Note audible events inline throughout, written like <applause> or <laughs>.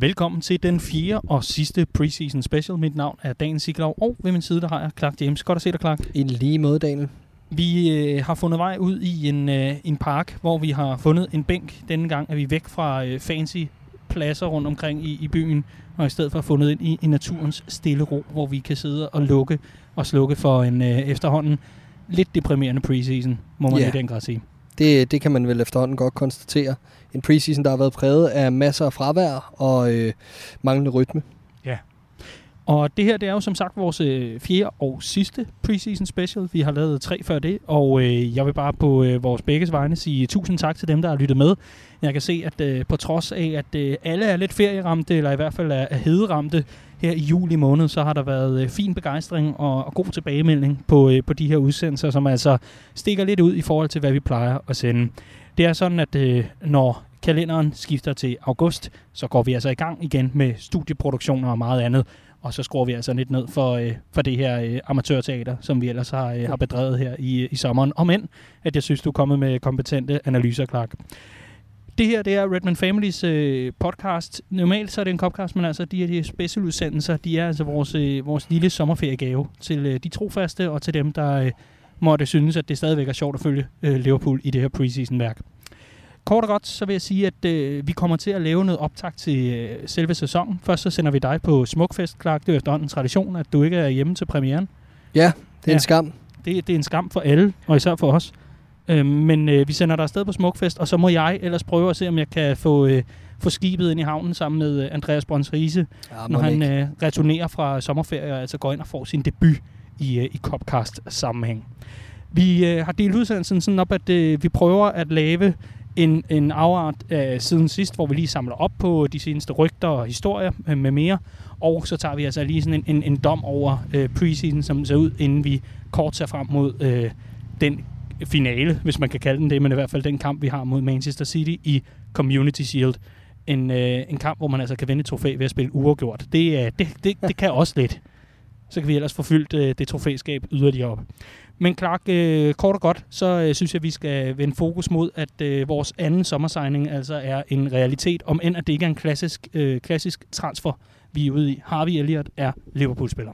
Velkommen til den fjerde og sidste preseason special. Mit navn er Daniel Siglov, og ved min side der har jeg Clark James. Godt at se dig, Clark. I lige måde, Daniel. Vi øh, har fundet vej ud i en, øh, en park, hvor vi har fundet en bænk. Denne gang er vi væk fra øh, fancy pladser rundt omkring i, i byen, og i stedet for fundet ind i, i naturens stille ro, hvor vi kan sidde og lukke og slukke for en øh, efterhånden lidt deprimerende preseason, må man Ja. i den grad sige. Det, det kan man vel efterhånden godt konstatere. En preseason, der har været præget af masser af fravær og øh, manglende rytme. Ja. Og det her, det er jo som sagt vores øh, fjerde og sidste preseason special. Vi har lavet tre før det, og øh, jeg vil bare på øh, vores begges vegne sige tusind tak til dem, der har lyttet med. Jeg kan se, at øh, på trods af, at øh, alle er lidt ferieramte, eller i hvert fald er, er hederamte her i juli måned, så har der været øh, fin begejstring og, og god tilbagemelding på, øh, på de her udsendelser, som altså stikker lidt ud i forhold til, hvad vi plejer at sende. Det er sådan, at øh, når kalenderen skifter til august, så går vi altså i gang igen med studieproduktioner og meget andet. Og så skruer vi altså lidt ned for, øh, for det her øh, amatørteater, som vi ellers har, øh, har bedrevet her i, øh, i sommeren. Om end, at jeg synes, du er kommet med kompetente analyser, Clark. Det her, det er Redman Families øh, podcast. Normalt så er det en podcast, men altså de her de specialudsendelser, de er altså vores, øh, vores lille sommerferiegave til øh, de trofaste og til dem, der øh, måtte synes, at det stadigvæk er sjovt at følge øh, Liverpool i det her preseason-værk. Kort og godt, så vil jeg sige, at øh, vi kommer til at lave noget optag til øh, selve sæsonen. Først så sender vi dig på Smukfest, Clark. Det er efterhånden en tradition, at du ikke er hjemme til premieren. Ja, det er Ja. en skam. Det, det er en skam for alle, og især for os. Øh, men øh, vi sender dig afsted på Smukfest, og så må jeg ellers prøve at se, om jeg kan få, øh, få skibet ind i havnen sammen med øh, Andreas Brøns Riese, Ja, når han ikke. øh, returnerer fra sommerferie og altså går ind og får sin debut i, øh, i Copcast-sammenhæng. Vi øh, har delt udsendelsen sådan op, at øh, vi prøver at lave en, en afart øh, siden sidst, hvor vi lige samler op på de seneste rygter og historier øh, med mere. Og så tager vi altså lige sådan en, en, en dom over øh, preseason, som ser ud, inden vi kort ser frem mod øh, den finale, hvis man kan kalde den det, men i hvert fald den kamp, vi har mod Manchester City i Community Shield. En, øh, en kamp, hvor man altså kan vinde et trofæ ved at spille uafgjort. Det, øh, det, det, det kan også lidt. Så kan vi ellers få fyldt øh, det trofæskab yderligere op. Men Clark, øh, kort og godt, så øh, synes jeg, vi skal vende fokus mod, at øh, vores anden sommersigning altså er en realitet, om end at det ikke er en klassisk, øh, klassisk transfer, vi er ude i. Harvey Elliott er Liverpool-spiller.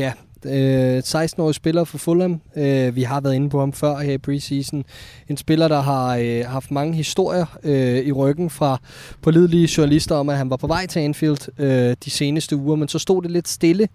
Ja, øh, 16-årig spiller for Fulham. Øh, vi har været inde på ham før her i preseason. En spiller, der har øh, haft mange historier øh, i ryggen fra pålidelige journalister om, at han var på vej til Anfield øh, de seneste uger, men så stod det lidt stille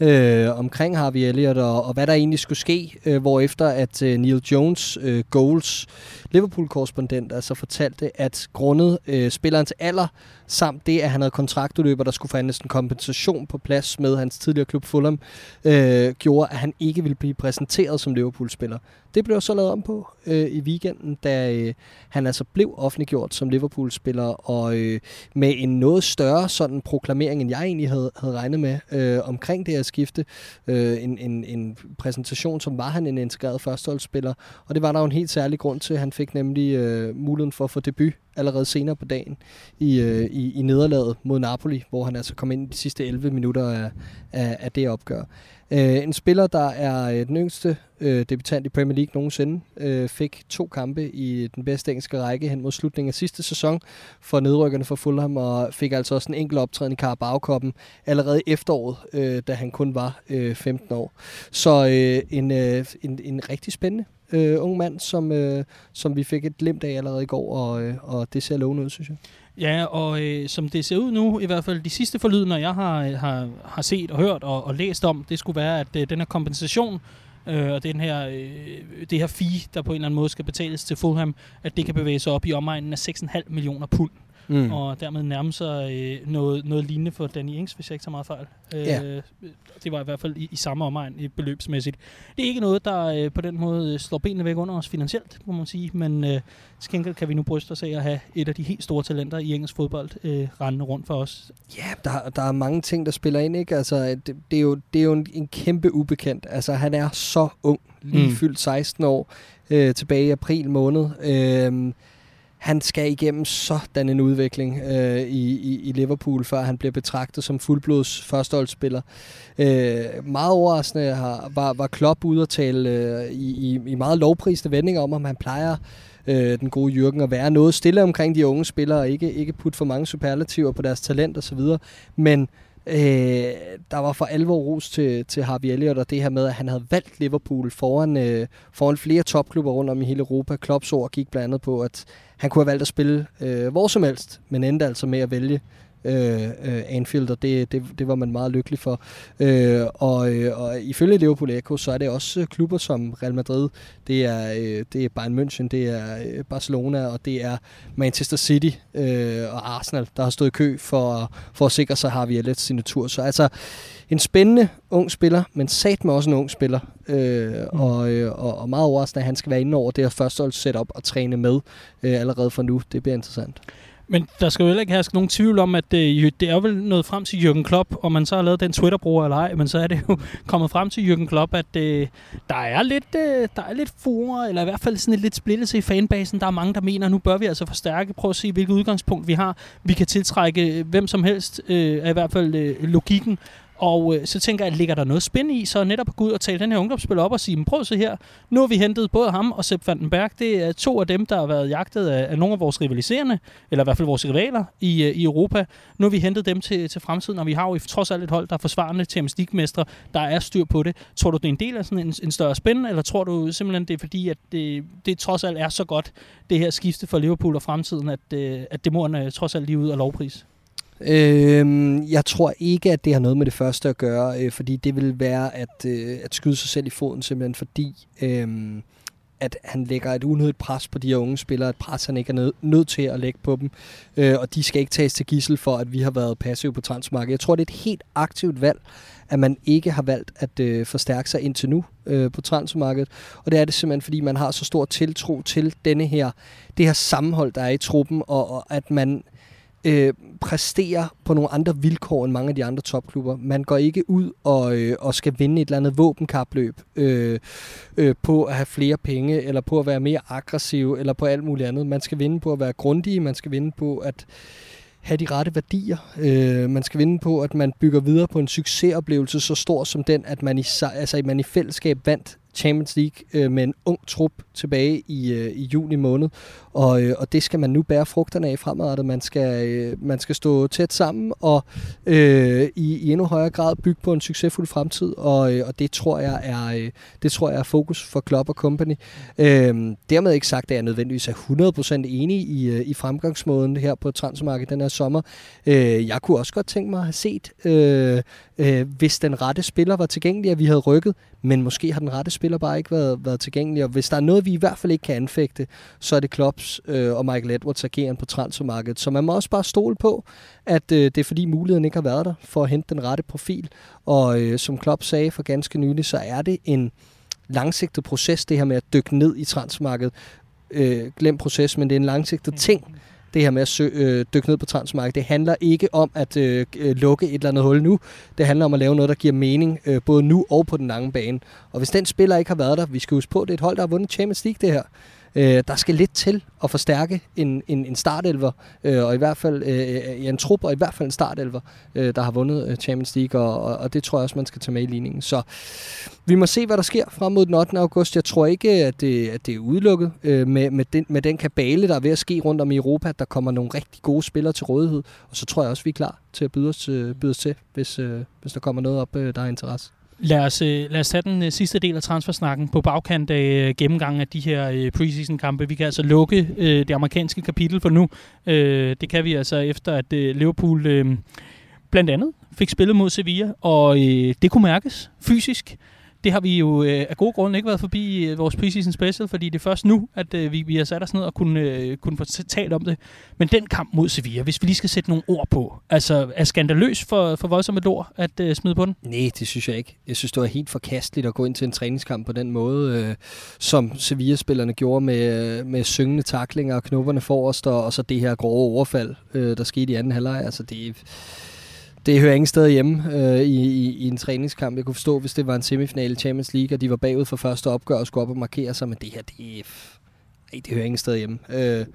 øh, omkring Harvey Elliott og, og hvad der egentlig skulle ske, øh, hvorefter at øh, Neil Jones, øh, Goals Liverpool-korrespondent, altså fortalte, at grundet øh, spillerens alder, samt det, at han havde kontraktudløber, der skulle forhandles en kompensation på plads med hans tidligere klub Fulham, øh, gjorde, at han ikke ville blive præsenteret som Liverpool-spiller. Det blev så lavet om på øh, i weekenden, da øh, han altså blev offentliggjort som Liverpool-spiller, og øh, med en noget større sådan proklamering, end jeg egentlig havde, havde regnet med øh, omkring det her skifte. Øh, en, en, en præsentation, som var han en integreret førsteholdsspiller, og det var der jo en helt særlig grund til. Han fik nemlig øh, muligheden for at få debut allerede senere på dagen i, øh, i, i nederlaget mod Napoli, hvor han altså kom ind i de sidste 11 minutter af, af, af det opgør. Øh, en spiller, der er øh, den yngste øh, debutant i Premier League nogensinde, øh, fik to kampe i den bedste engelske række hen mod slutningen af sidste sæson for nedrykkerne for Fulham, og fik altså også en enkelt optræden i Carabao-koppen allerede i efteråret, øh, da han kun var øh, 15 år. Så øh, en, øh, en, en rigtig spændende øh, ung mand, som, øh, som vi fik et glimt af allerede i går, og, øh, og det ser lovende ud, synes jeg. Ja, og øh, som det ser ud nu, i hvert fald de sidste forlydende, jeg har, øh, har, har set og hørt og, og læst om, det skulle være, at øh, den her kompensation øh, og den her, øh, det her fee, der på en eller anden måde skal betales til Fulham, at det kan bevæge sig op i omegnen af 6,5 millioner pund, Mm. og dermed nærme sig øh, noget, noget lignende for Danny Ings, hvis jeg ikke tager meget fejl. Øh, Ja. Det var i hvert fald i, i samme omegn i beløbsmæssigt. Det er ikke noget, der øh, på den måde øh, slår benene væk under os finansielt, må man sige, men øh, til gengæld kan vi nu bryste os af at have et af de helt store talenter i engelsk fodbold øh, rendende rundt for os. Ja, der, der er mange ting, der spiller ind, ikke? Altså, det, det, er jo, det er jo en, en kæmpe ubekendt. Altså, han er så ung, lige mm. fyldt 16 år, øh, tilbage i april måned. Øh, han skal igennem sådan en udvikling øh, i, i, i Liverpool, før han bliver betragtet som fuldblods førsteholdsspiller. Øh, meget overraskende har, var, var Klopp ude at tale øh, i, i, i meget lovpriste vendinger om, om han plejer øh, den gode Jürgen, at være noget stille omkring de unge spillere, og ikke, ikke putte for mange superlativer på deres talent osv., men Øh, der var for alvor ros til, til Harvey Elliott, og det her med, at han havde valgt Liverpool foran, øh, foran flere topklubber rundt om i hele Europa. Klopps ord gik blandt andet på, at han kunne have valgt at spille øh, hvor som helst, men endte altså med at vælge øh, øh, Anfield, og det, det, det var man meget lykkelig for. Øh, og, øh, og ifølge Liverpool Echo, så er det også klubber som Real Madrid, det er, øh, det er Bayern München, det er øh, Barcelona, og det er Manchester City øh, og Arsenal, der har stået i kø for, for at sikre sig Harvey Elliott's signatur. Så altså, en spændende ung spiller, men sat med også en ung spiller. Øh, mm. og, og, og meget overraskende, at han skal være inde over det her første setup og træne med øh, allerede fra nu. Det bliver interessant. Men der skal jo heller ikke herske nogen tvivl om, at øh, det, det er vel noget frem til Jürgen Klopp, og man så har lavet den Twitter-bruger eller ej, men så er det jo <laughs> kommet frem til Jürgen Klopp, at det, der er lidt, øh, der er lidt fure, eller i hvert fald sådan et lidt splittelse i fanbasen. Der er mange, der mener, at nu bør vi altså forstærke, Prøv at se, hvilket udgangspunkt vi har. Vi kan tiltrække hvem som helst, øh, er i hvert fald øh, logikken, og øh, så tænker jeg, ligger der noget spænd i, så netop at gå ud og tale den her ungdomsspiller op og sige, prøv så se her, nu har vi hentet både ham og Sepp van den Berg. Det er to af dem, der har været jagtet af, af nogle af vores rivaliserende, eller i hvert fald vores rivaler i, øh, i Europa. Nu har vi hentet dem til, til fremtiden, og vi har jo trods alt et hold, der er forsvarende Champions League-mestre, der er styr på det. Tror du, det er en del af sådan en, en større spænd, eller tror du simpelthen, det er fordi, at det, det trods alt er så godt, det her skifte for Liverpool og fremtiden, at, øh, at det må han øh, trods alt lige ud af lovpris? Øh, jeg tror ikke, at det har noget med det første at gøre, øh, fordi det vil være at, øh, at skyde sig selv i foden, simpelthen fordi, øh, at han lægger et unødigt pres på de her unge spillere, et pres, han ikke er nød, nødt til at lægge på dem, øh, og de skal ikke tages til gissel for, at vi har været passive på transmarkedet. Jeg tror, det er et helt aktivt valg, at man ikke har valgt at øh, forstærke sig indtil nu øh, på transfermarkedet. Og det er det simpelthen, fordi man har så stor tiltro til denne her, det her sammenhold, der er i truppen, og, og at man øh, præsterer på nogle andre vilkår end mange af de andre topklubber. Man går ikke ud og, øh, og skal vinde et eller andet våbenkapløb øh, øh, på at have flere penge, eller på at være mere aggressiv, eller på alt muligt andet. Man skal vinde på at være grundig, man skal vinde på at have de rette værdier. Øh, man skal vinde på, at man bygger videre på en succesoplevelse så stor som den, at man i, altså, man i fællesskab vandt Champions League øh, med en ung trup tilbage i, øh, i juni måned. Og, øh, og det skal man nu bære frugterne af fremadrettet. Man skal, øh, man skal stå tæt sammen og øh, i, i endnu højere grad bygge på en succesfuld fremtid. Og, øh, og det tror jeg er øh, det tror jeg er fokus for Klopp og Company. Øh, dermed ikke sagt, at jeg nødvendigvis er 100% enig i, øh, i fremgangsmåden her på transfermarkedet den her sommer. Øh, jeg kunne også godt tænke mig at have set, øh, øh, hvis den rette spiller var tilgængelig, at vi havde rykket, men måske har den rette spiller bare ikke været, været tilgængelig. Og hvis der er noget, vi i hvert fald ikke kan anfægte, så er det Klopps øh, og Michael Edwards ageren på transfermarkedet. Så man må også bare stole på, at øh, det er fordi muligheden ikke har været der for at hente den rette profil. Og øh, som Klopp sagde for ganske nylig, så er det en langsigtet proces, det her med at dykke ned i transfermarkedet. Øh, glem proces, men det er en langsigtet ting det her med at sø, øh, dykke ned på transfermarkedet. Det handler ikke om at øh, øh, lukke et eller andet hul nu. Det handler om at lave noget, der giver mening, øh, både nu og på den lange bane. Og hvis den spiller ikke har været der, vi skal huske på, det er et hold, der har vundet Champions League det her. Øh, der skal lidt til at forstærke en, en, en startelver, øh, og i hvert fald øh, øh en trup, og i hvert fald en startelver, øh, der har vundet øh, Champions League, og, og, og det tror jeg også, man skal tage med i ligningen. Så vi må se, hvad der sker frem mod den 8. august. Jeg tror ikke, at det, at det er udelukket øh, med, med, den, med den kabale, der er ved at ske rundt om i Europa, at der kommer nogle rigtig gode spillere til rådighed, og så tror jeg også, vi er klar til at byde os, øh, byde os til, hvis, øh, hvis der kommer noget op, øh, der er interesse. Lad os, øh, lad os tage den øh, sidste del af transfersnakken på bagkant af øh, gennemgangen af de her preseason-kampe. Vi kan altså lukke øh, det amerikanske kapitel for nu. Øh, det kan vi altså efter, at øh, Liverpool øh, blandt andet fik spillet mod Sevilla, og øh, det kunne mærkes fysisk det har vi jo øh, af gode grunde ikke været forbi øh, vores preseason special, fordi det er først nu, at øh, vi, vi har sat os ned og kunne, øh, kunne få talt om det. Men den kamp mod Sevilla, hvis vi lige skal sætte nogle ord på, altså er skandaløs for, for voldsomme et ord at øh, smide på den? Nej, det synes jeg ikke. Jeg synes, det var helt forkasteligt at gå ind til en træningskamp på den måde, øh, som Sevilla-spillerne gjorde med, øh, med syngende taklinger og knopperne forrest, og, og så det her grove overfald, øh, der skete i anden halvleg. Altså det det hører ingen steder hjemme øh, i, i, i en træningskamp. Jeg kunne forstå, hvis det var en semifinale i Champions League, og de var bagud for første opgør og skulle op og markere sig, men det her, det er Nej, det hører ingen sted hjemme. Øh,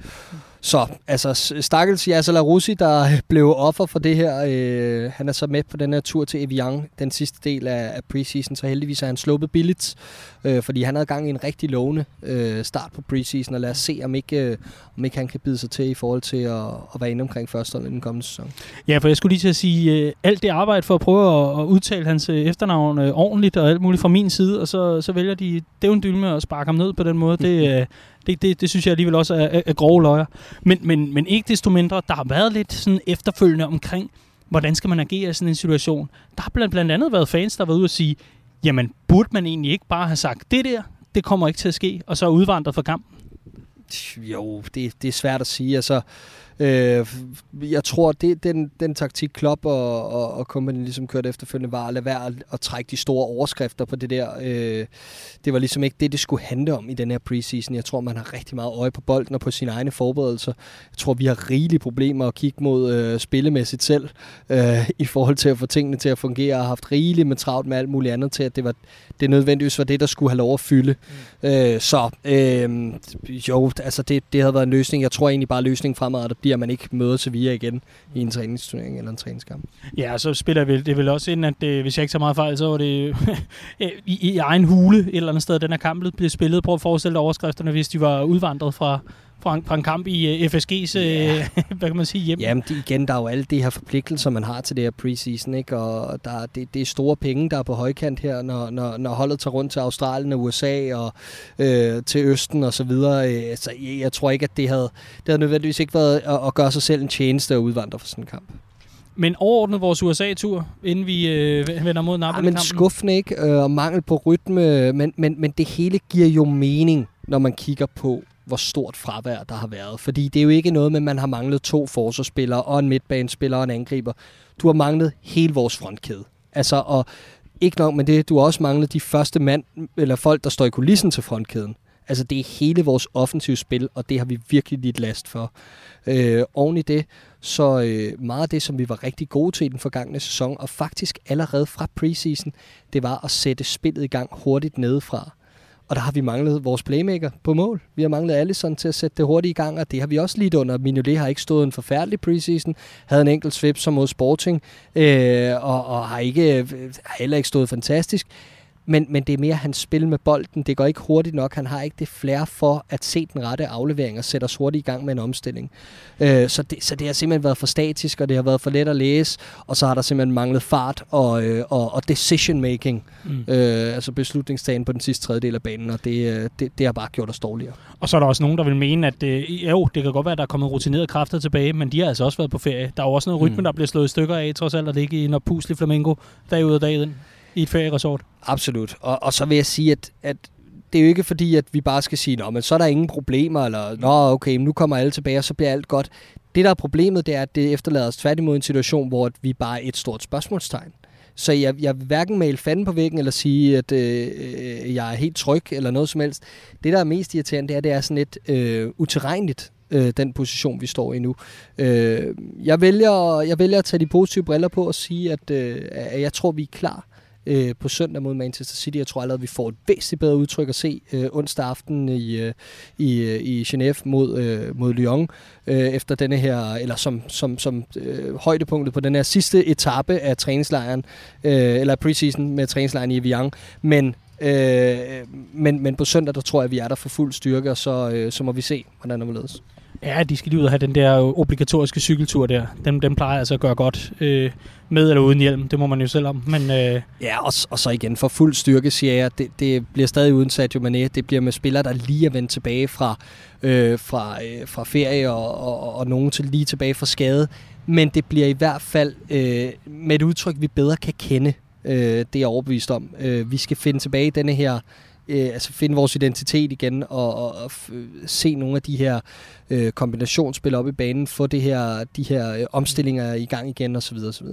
så, altså, stakkels Yasser Larussi, der <laughs> blev offer for det her, øh, han er så med på den her tur til Evian, den sidste del af, af preseason, så heldigvis er han sluppet billigt, øh, fordi han havde gang i en rigtig lovende øh, start på preseason, og lad os se, om ikke, øh, om ikke han kan bide sig til i forhold til at, at være inde omkring første i den kommende sæson. Ja, for jeg skulle lige til at sige, øh, alt det arbejde for at prøve at, at udtale hans øh, efternavn øh, ordentligt og alt muligt fra min side, og så, så vælger de dævn med at sparke ham ned på den måde. Det, <laughs> øh, det, det, det synes jeg alligevel også er, er, er grove løjer. Men, men, men ikke desto mindre, der har været lidt sådan efterfølgende omkring, hvordan skal man agere i sådan en situation. Der har blandt, blandt andet været fans, der har været ude og sige, jamen burde man egentlig ikke bare have sagt, det der, det kommer ikke til at ske, og så udvandret fra kampen? Jo, det, det er svært at sige. Altså, Øh, jeg tror, det den, den taktik Klopp og, og, og company ligesom kørte efterfølgende, var at lade være at, at trække de store overskrifter på det der. Øh, det var ligesom ikke det, det skulle handle om i den her preseason. Jeg tror, man har rigtig meget øje på bolden og på sine egne forberedelser. Jeg tror, vi har rigelige problemer at kigge mod øh, spillemæssigt selv, øh, i forhold til at få tingene til at fungere, og har haft rigeligt med travlt med alt muligt andet til, at det, var, det nødvendigvis var det, der skulle have lov at fylde. Mm. Øh, så øh, jo, altså det, det havde været en løsning. Jeg tror egentlig bare, at løsningen fremadrettet bliver, giver man ikke møder Sevilla igen i en træningsturnering eller en træningskamp. Ja, så spiller vi det vel også ind, at det, hvis jeg ikke så meget fejl, så var det <laughs> i, i, egen hule et eller andet sted, den her kamp blev spillet. Prøv at forestille dig overskrifterne, hvis de var udvandret fra, fra en, fra en kamp i uh, FSG's, yeah. uh, <laughs> hvad kan man sige, hjem. Jamen det, igen, der er jo alle de her forpligtelser, man har til det her preseason, ikke? og der, det, det er store penge, der er på højkant her, når, når, når holdet tager rundt til Australien og USA og øh, til Østen og så videre. Øh, så jeg, jeg tror ikke, at det havde, det havde nødvendigvis ikke været at, at gøre sig selv en tjeneste at udvandre for sådan en kamp. Men overordnet vores USA-tur, inden vi øh, vender mod Napoli-kampen? Ja, men skuffende ikke, øh, og mangel på rytme, men, men, men det hele giver jo mening, når man kigger på, hvor stort fravær der har været. Fordi det er jo ikke noget med, at man har manglet to forsvarsspillere og en midtbanespiller og en angriber. Du har manglet hele vores frontkæde. Altså, og ikke nok med det, du har også manglet de første mand, eller folk, der står i kulissen til frontkæden. Altså, det er hele vores offensive spil, og det har vi virkelig lidt last for. Øh, oven i det, så øh, meget af det, som vi var rigtig gode til i den forgangne sæson, og faktisk allerede fra preseason, det var at sætte spillet i gang hurtigt nedefra. Og der har vi manglet vores playmaker på mål. Vi har manglet Allison til at sætte det hurtigt i gang, og det har vi også lidt under. Mignolet har ikke stået en forfærdelig preseason. Havde en enkelt svip som mod Sporting, øh, og, og har, ikke, øh, har heller ikke stået fantastisk men, men det er mere hans spil med bolden. Det går ikke hurtigt nok. Han har ikke det flere for at se den rette aflevering og sætte os hurtigt i gang med en omstilling. Øh, så, det, så det har simpelthen været for statisk, og det har været for let at læse, og så har der simpelthen manglet fart og, øh, og, og decision making, mm. øh, altså beslutningstagen på den sidste tredjedel af banen, og det, øh, det, det har bare gjort os dårligere. Og så er der også nogen, der vil mene, at øh, jo, det kan godt være, at der er kommet rutinerede kræfter tilbage, men de har altså også været på ferie. Der er jo også noget rytme, mm. der bliver slået i stykker af, trods alt, at det ikke er noget puslig flamingo dag ud og dag ind i et ferieresort. Absolut. Og, og så vil jeg sige, at, at det er jo ikke fordi, at vi bare skal sige, Nå, men så er der ingen problemer, eller Nå, okay, nu kommer alle tilbage, og så bliver alt godt. Det, der er problemet, det er, at det efterlader os tværtimod en situation, hvor vi bare er et stort spørgsmålstegn. Så jeg, jeg vil hverken male fanden på væggen, eller sige, at øh, øh jeg er helt tryg, eller noget som helst. Det, der er mest irriterende, det er, det er sådan lidt øh, uterrenligt, øh, den position, vi står i nu. Øh, jeg, vælger, jeg vælger at tage de positive briller på og sige, at, øh, at jeg tror, vi er klar øh, på søndag mod Manchester City. Jeg tror allerede, vi får et væsentligt bedre udtryk at se øh, onsdag aften i, øh, i, øh, i Genève mod, øh, mod Lyon, øh, efter denne her, eller som, som, som øh, højdepunktet på den her sidste etape af træningslejren, øh, eller preseason med træningslejren i Evian. Men Øh, men, men på søndag, der tror jeg, vi er der for fuld styrke, og så, øh, så må vi se, hvordan det vil Ja, de skal lige ud og have den der obligatoriske cykeltur der. Den, den plejer altså at gøre godt øh, med eller uden hjelm. Det må man jo selv om. Men, øh... Ja, og, og så igen for fuld styrke, siger jeg. Det, det bliver stadig uden Sadio Mane. Det bliver med spillere, der lige er vendt tilbage fra, øh, fra, øh, fra ferie og, og, og nogen til lige tilbage fra skade. Men det bliver i hvert fald øh, med et udtryk, vi bedre kan kende. Øh, det er jeg overbevist om. Øh, vi skal finde tilbage i denne her øh, altså finde vores identitet igen og, og, og øh, se nogle af de her øh, kombinationsspil op i banen, få det her, de her øh, omstillinger i gang igen osv. osv.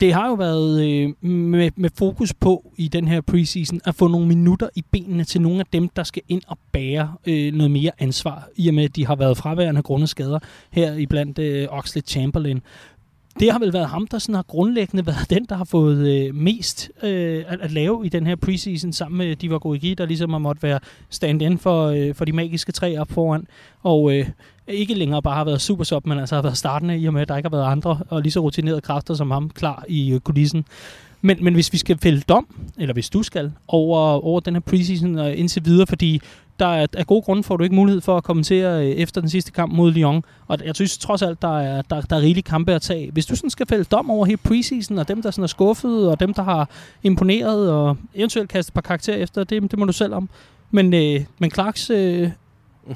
Det har jo været øh, med, med fokus på i den her preseason at få nogle minutter i benene til nogle af dem, der skal ind og bære øh, noget mere ansvar, i og med at de har været fraværende grundet skader her i blandt øh, Oxley Chamberlain det har vel været ham, der sådan har grundlæggende været den, der har fået øh, mest øh, at, at lave i den her preseason, sammen med Divock Origi, der ligesom har måttet være stand-in for, øh, for de magiske tre op foran. Og øh, ikke længere bare har været super sub, men altså har været startende i og med, at der ikke har været andre og lige så rutinerede kræfter som ham klar i øh, kulissen. Men, men hvis vi skal fælde dom, eller hvis du skal, over, over den her preseason og indtil videre, fordi der er, af gode grunde får du ikke mulighed for at kommentere øh, efter den sidste kamp mod Lyon. Og jeg synes trods alt, der er, der, der er rigelige kampe at tage. Hvis du sådan skal fælde dom over hele preseason, og dem, der sådan er skuffet, og dem, der har imponeret, og eventuelt kaste et par karakterer efter, det, det må du selv om. Men, øh, men Clarks, øh,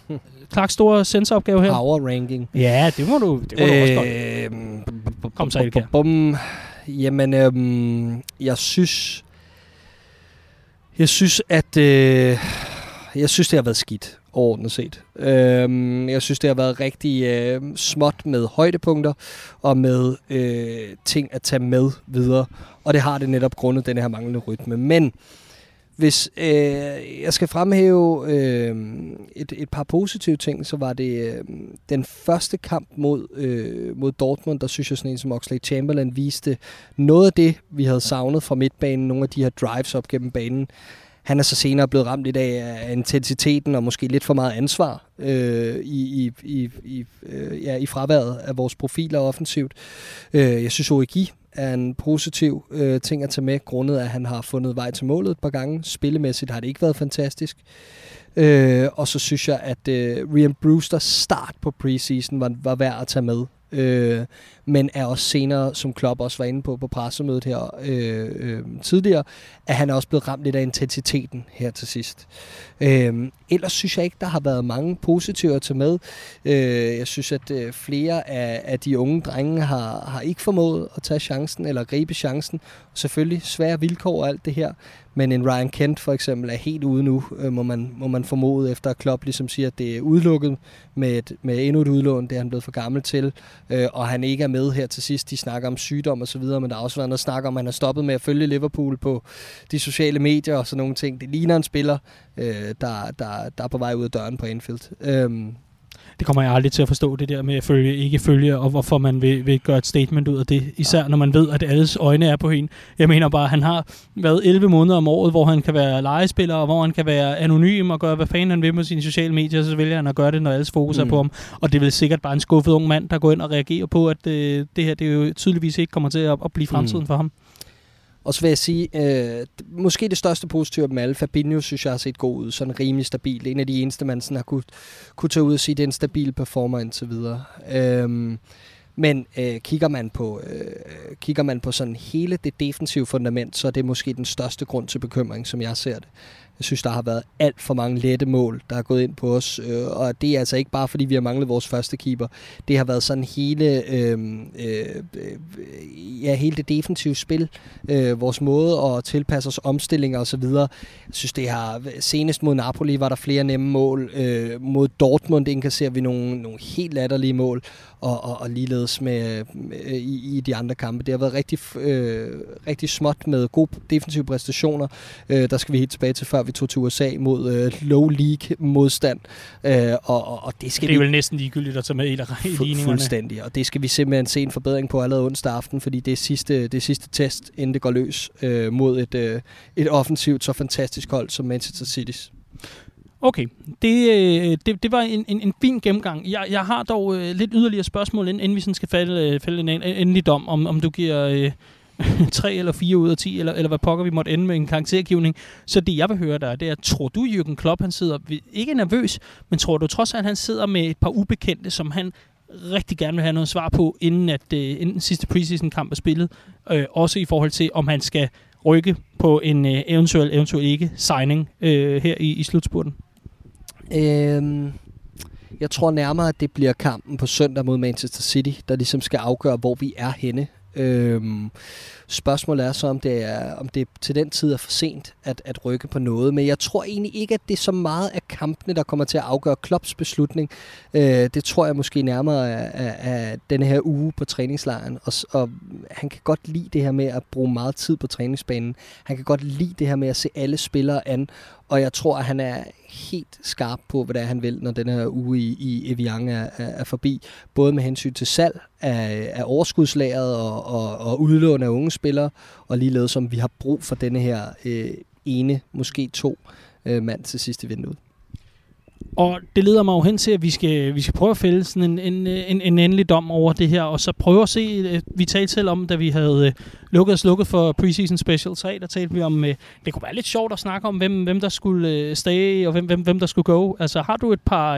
<laughs> Clarks store sensoropgave her. Power ranking. Ja, det må du, det må øh, du også godt. Kom så, Elka. Jamen, øhm, jeg synes... Jeg synes, at... Øh, jeg synes, det har været skidt overordnet set. Øhm, jeg synes, det har været rigtig øh, småt med højdepunkter og med øh, ting at tage med videre. Og det har det netop grundet den her manglende rytme. Men hvis øh, jeg skal fremhæve øh, et, et par positive ting, så var det øh, den første kamp mod, øh, mod Dortmund, der synes jeg sådan en som Oxley Chamberlain viste noget af det, vi havde savnet fra midtbanen, nogle af de her drives op gennem banen. Han er så senere blevet ramt lidt af intensiteten og måske lidt for meget ansvar øh, i, i, i, i, øh, ja, i fraværet af vores profiler offensivt. Øh, jeg synes, Origi er en positiv øh, ting at tage med, grundet at han har fundet vej til målet et par gange. Spillemæssigt har det ikke været fantastisk. Øh, og så synes jeg, at øh, Rian Brewsters start på preseason var, var værd at tage med. Øh, men er også senere, som Klopp også var inde på på pressemødet her øh, øh, tidligere, at han er også blevet ramt lidt af intensiteten her til sidst. Øh, ellers synes jeg ikke, der har været mange positive at tage med. Øh, jeg synes, at øh, flere af, af de unge drenge har, har ikke formået at tage chancen eller gribe chancen. Selvfølgelig svære vilkår og alt det her, men en Ryan Kent for eksempel er helt ude nu, øh, må, man, må man formode, efter at Klopp ligesom siger, at det er udelukket med, et, med endnu et udlån, det er han blevet for gammel til, øh, og han ikke er med her til sidst. De snakker om sygdom og så videre, men der har også været noget snak om, at han har stoppet med at følge Liverpool på de sociale medier og sådan nogle ting. Det ligner en spiller, øh, der, der, der er på vej ud af døren på Anfield. Øh, det kommer jeg aldrig til at forstå, det der med at følge, ikke følge, og hvorfor man vil, vil gøre et statement ud af det. Især når man ved, at alles øjne er på hende. Jeg mener bare, at han har været 11 måneder om året, hvor han kan være legespiller, og hvor han kan være anonym og gøre, hvad fanden han vil med sine sociale medier, så vælger han at gøre det, når alles fokus mm. er på ham. Og det vel sikkert bare en skuffet ung mand, der går ind og reagerer på, at øh, det her det jo tydeligvis ikke kommer til at, at blive fremtiden mm. for ham. Og så vil jeg sige, øh, måske det største positive med alle, Fabinho synes jeg har set god ud, sådan rimelig stabil. En af de eneste, man sådan har kunne, kunne tage ud og sige, det er en stabil performer indtil videre. Øh, men øh, kigger, man på, øh, kigger man på sådan hele det defensive fundament, så er det måske den største grund til bekymring, som jeg ser det. Jeg synes, der har været alt for mange lette mål, der er gået ind på os. Øh, og det er altså ikke bare, fordi vi har manglet vores første keeper. Det har været sådan hele, øh, øh, ja, hele det defensive spil. Øh, vores måde at tilpasse os omstillinger osv. Jeg synes, det har... Senest mod Napoli var der flere nemme mål. Øh, mod Dortmund indkasserer vi nogle, nogle helt latterlige mål og, og, og ligeledes med, med i, i de andre kampe. Det har været rigtig, øh, rigtig småt med gode defensive præstationer. Øh, der skal vi helt tilbage til, før vi tog til USA mod øh, low league modstand. Øh, og, og, og det, skal det er vi, vel næsten ligegyldigt at tage med i ligningerne. Fuldstændig, og det skal vi simpelthen se en forbedring på allerede onsdag aften, fordi det er sidste, det er sidste test, inden det går løs øh, mod et, øh, et offensivt så fantastisk hold som Manchester City's. Okay, det, øh, det, det var en, en, en fin gennemgang. Jeg, jeg har dog øh, lidt yderligere spørgsmål, inden, inden vi sådan skal falde, øh, falde en endelig dom, om, om du giver øh, <laughs> 3 eller 4 ud af 10, eller, eller hvad pokker vi måtte ende med en karaktergivning. Så det, jeg vil høre dig, det er, tror du, Jürgen Klopp, han sidder, ikke nervøs, men tror du trods alt, han sidder med et par ubekendte, som han rigtig gerne vil have noget svar på, inden, at, øh, inden den sidste preseason-kamp er spillet. Øh, også i forhold til, om han skal rykke på en øh, eventuel, eventuel ikke signing øh, her i, i slutspurten. Øhm, jeg tror nærmere, at det bliver kampen på søndag mod Manchester City, der ligesom skal afgøre, hvor vi er henne. Øhm, spørgsmålet er så, om det, er, om det til den tid er for sent at, at rykke på noget. Men jeg tror egentlig ikke, at det er så meget af kampene, der kommer til at afgøre Klopps beslutning. Øh, det tror jeg måske nærmere af, af, af denne her uge på træningslejren. Og, og han kan godt lide det her med at bruge meget tid på træningsbanen. Han kan godt lide det her med at se alle spillere an. Og jeg tror, at han er helt skarp på, hvad det er, han vil, når den her uge i, i Evian er, er, er forbi. Både med hensyn til salg af, af overskudslæret og, og, og udlån af unge spillere, og ligeledes som vi har brug for denne her øh, ene, måske to øh, mand til sidste vindue. Og det leder mig jo hen til, at vi skal, vi skal prøve at fælde sådan en, en, en, en endelig dom over det her, og så prøve at se, øh, vi talte selv om, da vi havde øh, lukket og slukket for Preseason Special 3, der talte vi om, øh, det kunne være lidt sjovt at snakke om, hvem, hvem der skulle stay, og hvem, hvem, hvem der skulle go. Altså har du et par,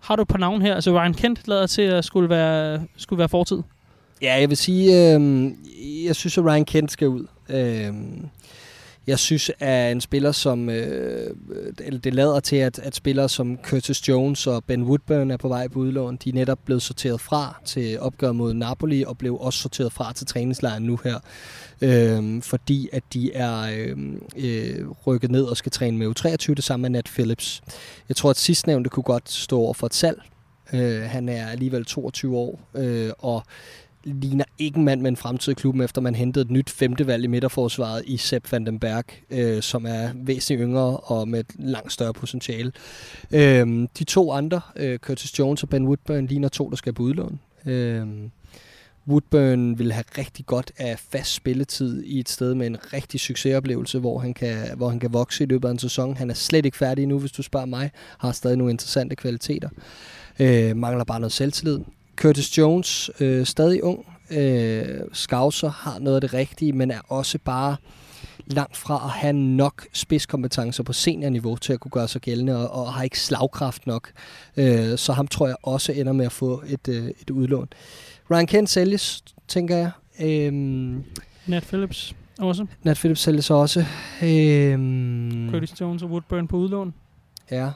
har du et par navn her? Altså Ryan Kent lader til at skulle være, skulle være fortid. Ja, jeg vil sige, øh, jeg synes, at Ryan Kent skal ud. Øh, jeg synes, at en spiller som, øh, det lader til, at, at spillere som Curtis Jones og Ben Woodburn er på vej på udlån. De er netop blevet sorteret fra til opgør mod Napoli, og blev også sorteret fra til træningslejren nu her, øh, fordi at de er øh, øh, rykket ned og skal træne med U23, det samme med Nat Phillips. Jeg tror, at sidstnævnte kunne godt stå over for et salg. Øh, han er alligevel 22 år, øh, og ligner ikke en mand med en fremtid i klubben, efter man hentede et nyt femtevalg i midterforsvaret i Sepp van den Berg, øh, som er væsentligt yngre og med et langt større potentiale. Øh, de to andre, øh, Curtis Jones og Ben Woodburn, ligner to, der skal på udlån. Øh, Woodburn vil have rigtig godt af fast spilletid i et sted med en rigtig succesoplevelse, hvor han kan, hvor han kan vokse i løbet af en sæson. Han er slet ikke færdig nu, hvis du spørger mig. Har stadig nogle interessante kvaliteter. Øh, mangler bare noget selvtillid. Curtis Jones, øh, stadig ung, øh, Scouser, har noget af det rigtige, men er også bare langt fra at have nok spidskompetencer på seniorniveau til at kunne gøre sig gældende, og, og har ikke slagkraft nok. Øh, så ham tror jeg også ender med at få et, øh, et udlån. Ryan Kent sælges, tænker jeg. Øh, Nat Phillips også. Nat Phillips sælges også. Øh, Curtis Jones og Woodburn på udlån. Ja,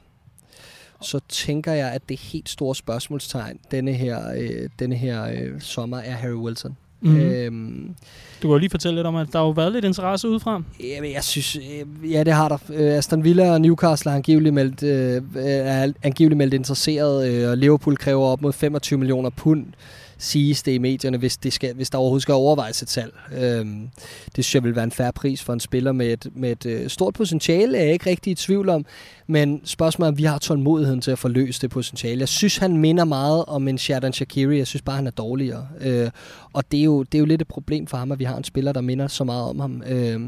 så tænker jeg, at det helt store spørgsmålstegn denne her, øh, denne her øh, sommer er Harry Wilson. Mm-hmm. Øhm, du kan jo lige fortælle lidt om, at der har jo været lidt interesse udefra. Jamen, jeg synes, øh, ja, det har der. Øh, Aston Villa og Newcastle har angiveligt meldt, øh, er angiveligt meldt interesseret, øh, og Liverpool kræver op mod 25 millioner pund siges det i medierne, hvis, det skal, hvis der overhovedet skal overvejes et salg. Øhm, det synes jeg vil være en færre pris for en spiller med et, med et øh, stort potentiale, er jeg ikke rigtig i tvivl om. Men spørgsmålet er, om vi har tålmodigheden til at få løst det potentiale. Jeg synes, han minder meget om en Shadon Shakiri. Jeg synes bare, han er dårligere. Øh, og det er, jo, det er jo lidt et problem for ham, at vi har en spiller, der minder så meget om ham. Øh,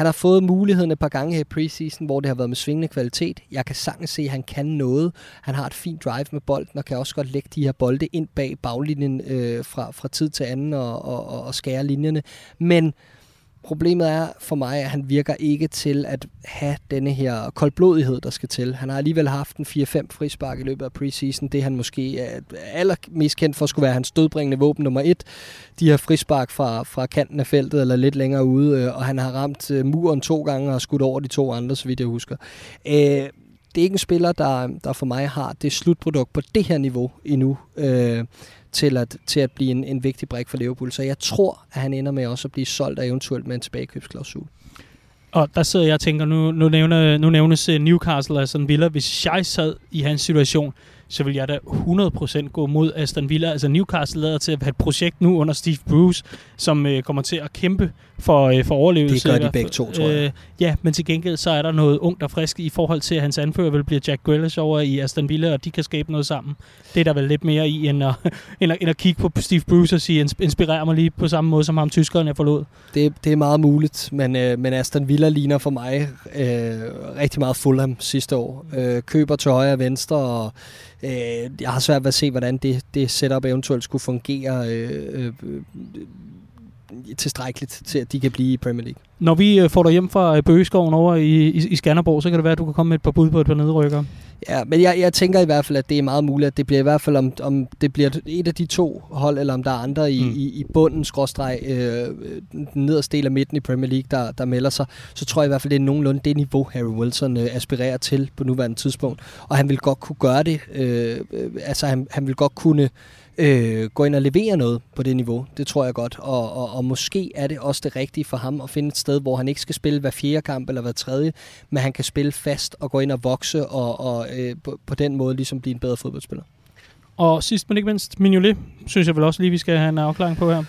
han har fået muligheden et par gange her i preseason, hvor det har været med svingende kvalitet. Jeg kan sagtens se, at han kan noget. Han har et fint drive med bolden, og kan også godt lægge de her bolde ind bag baglinjen øh, fra, fra tid til anden og, og, og skære linjerne. Men Problemet er for mig, at han virker ikke til at have denne her koldblodighed, der skal til. Han har alligevel haft en 4-5 frispark i løbet af preseason. Det han måske er allermest kendt for, skulle være hans dødbringende våben nummer et. De her frispark fra, fra kanten af feltet eller lidt længere ude, øh, og han har ramt øh, muren to gange og skudt over de to andre, så vidt jeg husker. Øh, det er ikke en spiller, der, der for mig har det slutprodukt på det her niveau endnu øh, til at, til at blive en, en vigtig brik for Liverpool. Så jeg tror, at han ender med også at blive solgt og eventuelt med en tilbagekøbsklausul. Og der sidder jeg og tænker, nu, nu, nævner, nu nævnes øh, Newcastle og Aston Villa. Hvis jeg sad i hans situation, så vil jeg da 100% gå mod Aston Villa. Altså Newcastle lader til at have et projekt nu under Steve Bruce, som øh, kommer til at kæmpe for, øh, for overlevelse. Det gør de begge to, tror jeg. Øh, ja, men til gengæld så er der noget ungt og frisk i forhold til, at hans anfører vil blive Jack Grealish over i Aston Villa, og de kan skabe noget sammen. Det er der vel lidt mere i, end at, <laughs> end at, end at kigge på Steve Bruce og sige, inspirerer mig lige på samme måde, som ham tyskeren jeg forlod. Det, det er meget muligt, men, øh, men Aston Villa ligner for mig øh, rigtig meget Fulham sidste år. Øh, køber til højre og venstre, og øh, jeg har svært ved at se, hvordan det, det setup eventuelt skulle fungere øh, øh, tilstrækkeligt til, at de kan blive i Premier League. Når vi øh, får dig hjem fra øh, Bøgeskoven over i, i, i Skanderborg, så kan det være, at du kan komme med et par bud på et par nedrykker. Ja, men jeg, jeg tænker i hvert fald, at det er meget muligt, at det bliver i hvert fald, om, om det bliver et af de to hold, eller om der er andre i, mm. i, i bunden, skråstreg, øh, den nederste del af midten i Premier League, der, der melder sig, så tror jeg i hvert fald, det er nogenlunde det niveau, Harry Wilson øh, aspirerer til på nuværende tidspunkt. Og han vil godt kunne gøre det. Øh, øh, altså, han, han vil godt kunne øh, gå ind og levere noget på det niveau. Det tror jeg godt. Og, og, og måske er det også det rigtige for ham at finde et sted, hvor han ikke skal spille hver fjerde kamp eller hver tredje, men han kan spille fast og gå ind og vokse og, og øh, på, på den måde ligesom blive en bedre fodboldspiller. Og sidst men ikke mindst, Mignolet, synes jeg vel også lige, vi skal have en afklaring på her.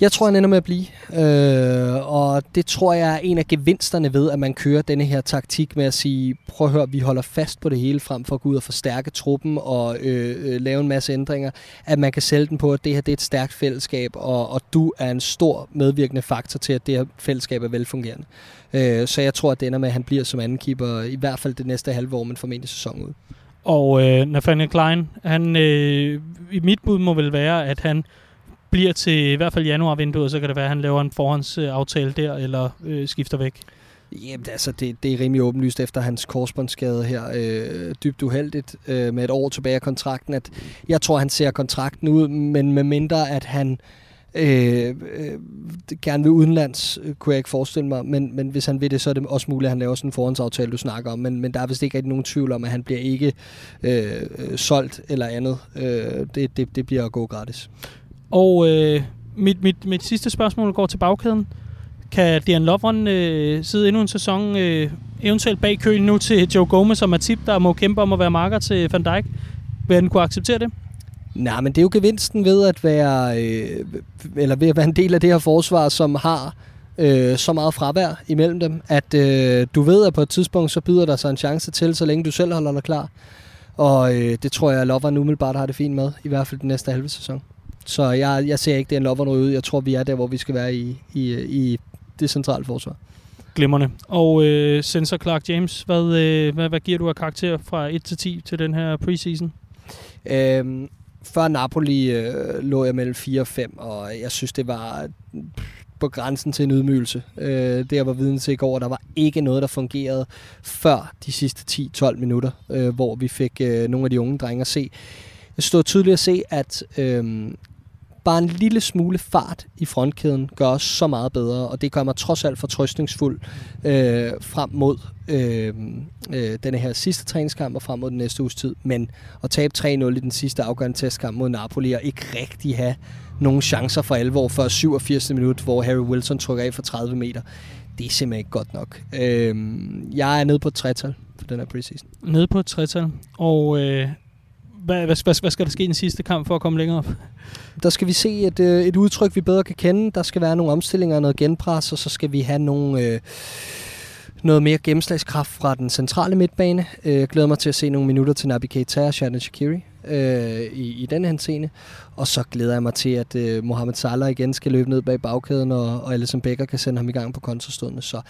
Jeg tror, han ender med at blive. Øh, og det tror jeg er en af gevinsterne ved, at man kører denne her taktik med at sige, prøv at høre, vi holder fast på det hele frem for at gå ud og forstærke truppen og øh, øh, lave en masse ændringer. At man kan sælge den på, at det her det er et stærkt fællesskab, og, og du er en stor medvirkende faktor til, at det her fællesskab er velfungerende. Øh, så jeg tror, at det ender med, at han bliver som anden keeper, i hvert fald det næste halve år, men formentlig sæson ud. Og øh, Nathaniel Klein, han, øh, i mit bud må vel være, at han bliver til i hvert fald januarvinduet, så kan det være, at han laver en forhåndsaftale der, eller øh, skifter væk. Jamen, altså, det, det er rimelig åbenlyst efter hans korsbåndsskade her. Øh, dybt uheldigt øh, med et år tilbage af kontrakten. At jeg tror, han ser kontrakten ud, men med mindre, at han øh, øh, gerne vil udenlands, øh, kunne jeg ikke forestille mig. Men, men hvis han vil det, så er det også muligt, at han laver sådan en forhåndsaftale, du snakker om. Men, men der er vist ikke rigtig nogen tvivl om, at han bliver ikke øh, solgt eller andet. Øh, det, det, det bliver at gå gratis. Og øh, mit, mit, mit sidste spørgsmål går til bagkæden. Kan Dian Lovren øh, sidde endnu en sæson, øh, eventuelt bag køen nu til Joe Gomez og Matip, der må kæmpe om at være marker til Van Dijk? Vil han kunne acceptere det? Nej, men det er jo gevinsten ved at være, øh, eller ved at være en del af det her forsvar, som har øh, så meget fravær imellem dem, at øh, du ved, at på et tidspunkt, så byder der sig en chance til, så længe du selv holder dig klar. Og øh, det tror jeg, at Lovren umiddelbart har det fint med, i hvert fald den næste halve sæson. Så jeg, jeg ser ikke, det er en Lovren ud. Jeg tror, vi er der, hvor vi skal være i, i, i det centrale forsvar. Glimrende. Og øh, Sensor Clark James, hvad, øh, hvad, hvad giver du af karakter fra 1 til 10 til den her preseason? Øhm, før Napoli øh, lå jeg mellem 4 og 5, og jeg synes, det var på grænsen til en ydmygelse. Øh, det jeg var viden til i går, der var ikke noget, der fungerede før de sidste 10-12 minutter, øh, hvor vi fik øh, nogle af de unge drenge at se. Jeg stod tydeligt at se, at øh, bare en lille smule fart i frontkæden gør os så meget bedre, og det gør mig trods alt fortrøstningsfuld øh, frem mod øh, øh, denne her sidste træningskamp og frem mod den næste uges tid. Men at tabe 3-0 i den sidste afgørende testkamp mod Napoli og ikke rigtig have nogen chancer for alvor før 87. minut, hvor Harry Wilson trykker af for 30 meter, det er simpelthen ikke godt nok. Øh, jeg er nede på et tretal for den her preseason. Nede på et tretal, og øh, hvad, hvad, hvad, hvad skal der ske i den sidste kamp for at komme længere op? Der skal vi se et, øh, et udtryk, vi bedre kan kende. Der skal være nogle omstillinger og noget genpres, og så skal vi have nogle... Øh, noget mere gennemslagskraft fra den centrale midtbane. Jeg glæder mig til at se nogle minutter til Nabi Keita og Shannon Shakiri øh, i, i den her scene. Og så glæder jeg mig til, at øh, Mohamed Salah igen skal løbe ned bag bagkæden, og, og Alisson Becker kan sende ham i gang på kontrastående. Så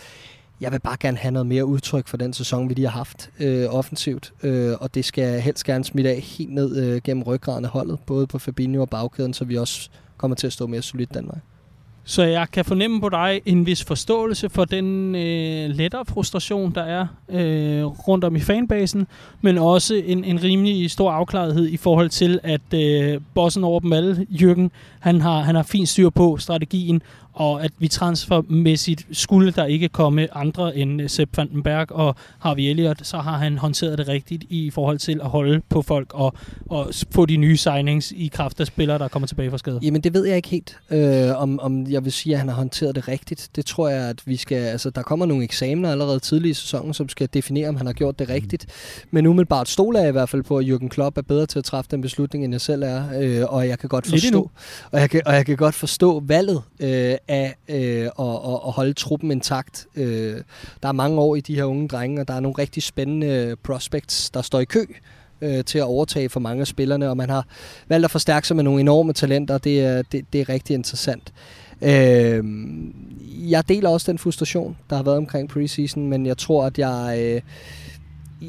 jeg vil bare gerne have noget mere udtryk for den sæson, vi lige har haft øh, offensivt. Øh, og det skal helst gerne smitte af helt ned øh, gennem ryggraden af holdet, både på Fabinho og bagkæden, så vi også kommer til at stå mere solidt den vej. Så jeg kan fornemme på dig en vis forståelse for den øh, lettere frustration, der er øh, rundt om i fanbasen, men også en, en rimelig stor afklarethed i forhold til, at øh, bossen over dem alle, Jürgen, han har, han har fint styr på strategien, og at vi transfermæssigt skulle der ikke komme andre end Sepp van den Berg og Harvey Elliott, så har han håndteret det rigtigt i forhold til at holde på folk og, og få de nye signings i kraft af spillere, der kommer tilbage fra skade. Jamen det ved jeg ikke helt, øh, om, om jeg vil sige, at han har håndteret det rigtigt. Det tror jeg, at vi skal, altså der kommer nogle eksamener allerede tidligt i sæsonen, som skal definere, om han har gjort det rigtigt. Men umiddelbart stoler jeg i hvert fald på, at Jürgen Klopp er bedre til at træffe den beslutning, end jeg selv er, øh, og jeg kan godt forstå, og jeg kan, og jeg kan godt forstå valget øh, af øh, at, at, holde truppen intakt. Øh, der er mange år i de her unge drenge, og der er nogle rigtig spændende prospects, der står i kø øh, til at overtage for mange af spillerne, og man har valgt at forstærke sig med nogle enorme talenter, det er, det, det er rigtig interessant. Øh, jeg deler også den frustration, der har været omkring preseason, men jeg tror, at jeg, øh,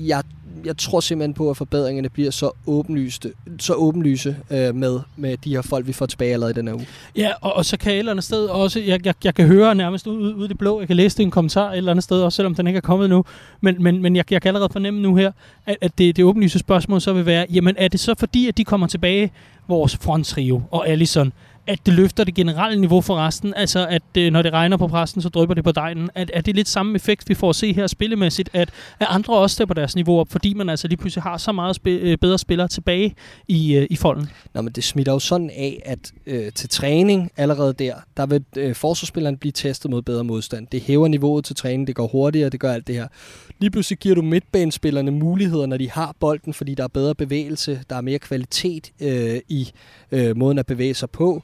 jeg jeg tror simpelthen på, at forbedringerne bliver så åbenlyse, så åbenlyse øh, med, med de her folk, vi får tilbage allerede i den her uge. Ja, og, og så kan et eller andet sted også, jeg, jeg, jeg kan høre nærmest ud, ud, i det blå, jeg kan læse det i en kommentar et eller andet sted, også selvom den ikke er kommet nu, men, men, men jeg, jeg kan allerede fornemme nu her, at, at det, det åbenlyse spørgsmål så vil være, jamen er det så fordi, at de kommer tilbage, vores fronttrio og Allison, at det løfter det generelle niveau for resten. Altså, at øh, når det regner på præsten, så drypper det på dejen. At, er det lidt samme effekt, vi får at se her spillemæssigt, at, at andre også stepper deres niveau op, fordi man altså lige pludselig har så meget sp- øh, bedre spillere tilbage i, øh, i folden. Nå, men det smitter jo sådan af, at øh, til træning allerede der, der vil øh, forsvarsspilleren blive testet mod bedre modstand. Det hæver niveauet til træning, det går hurtigere, det gør alt det her. Lige pludselig giver du midtbanespillerne muligheder, når de har bolden, fordi der er bedre bevægelse, der er mere kvalitet øh, i øh, måden at bevæge sig på.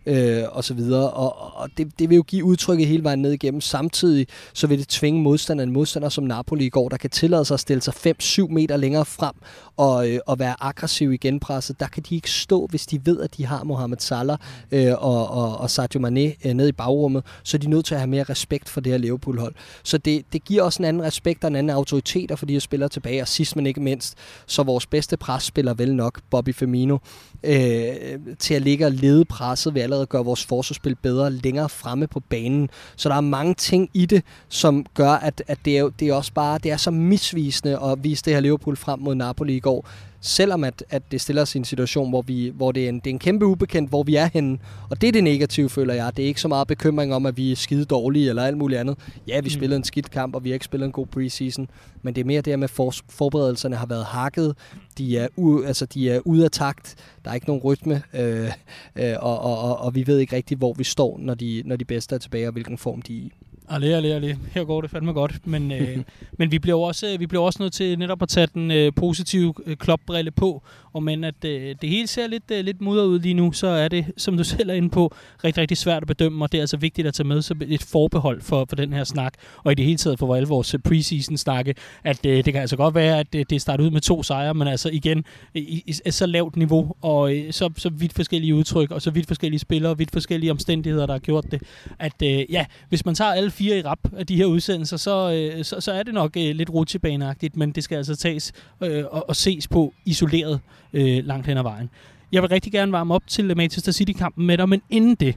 øh, og så videre. Og, og det, det vil jo give udtrykket hele vejen ned igennem. Samtidig så vil det tvinge modstanderen, en modstander som Napoli i går, der kan tillade sig at stille sig 5-7 meter længere frem og, øh, og være aggressiv i genpresset. Der kan de ikke stå, hvis de ved, at de har Mohamed Salah øh, og, og, og Sadio Mane øh, nede i bagrummet. Så er de nødt til at have mere respekt for det her Liverpool-hold. Så det, det giver også en anden respekt og en anden autoritet for de her spillere tilbage. Og sidst men ikke mindst, så vores bedste presspiller vel nok, Bobby Firmino, øh, til at ligge og lede presset ved allerede gør vores forsvarsspil bedre længere fremme på banen. Så der er mange ting i det, som gør, at, at det, er, det er også bare det er så misvisende at vise det her Liverpool frem mod Napoli i går selvom at, at det stiller os i en situation, hvor, vi, hvor det, er en, det er en kæmpe ubekendt, hvor vi er henne. Og det er det negative, føler jeg. Det er ikke så meget bekymring om, at vi er skide dårlige eller alt muligt andet. Ja, vi mm. spillede en skidt kamp, og vi har ikke spillet en god preseason. Men det er mere det med, at for, forberedelserne har været hakket. De er, u, altså, de er ude af takt. Der er ikke nogen rytme. Øh, øh, og, og, og, og, vi ved ikke rigtigt, hvor vi står, når de, når de bedste er tilbage, og hvilken form de er i. Allee, allee, allee. Her går det fandme godt. Men, øh, <laughs> men vi bliver også, vi bliver også nødt til netop at tage den øh, positive øh, klopbrille på. Og men at øh, det hele ser lidt, øh, lidt mudret ud lige nu, så er det, som du <laughs> selv er inde på, rigtig, rigtig svært at bedømme. Og det er altså vigtigt at tage med som et forbehold for, for den her snak. Og i det hele taget for alle vores preseason snakke, at øh, det kan altså godt være, at det, det starter ud med to sejre, men altså igen, i, i, i så lavt niveau, og øh, så, så vidt forskellige udtryk, og så vidt forskellige spillere, vidt forskellige omstændigheder, der har gjort det. At øh, ja, hvis man tager alle fire i rap af de her udsendelser, så, øh, så, så er det nok øh, lidt rutsjebaneagtigt, men det skal altså tages øh, og, og ses på isoleret øh, langt hen ad vejen. Jeg vil rigtig gerne varme op til Manchester City-kampen med dig, men inden det,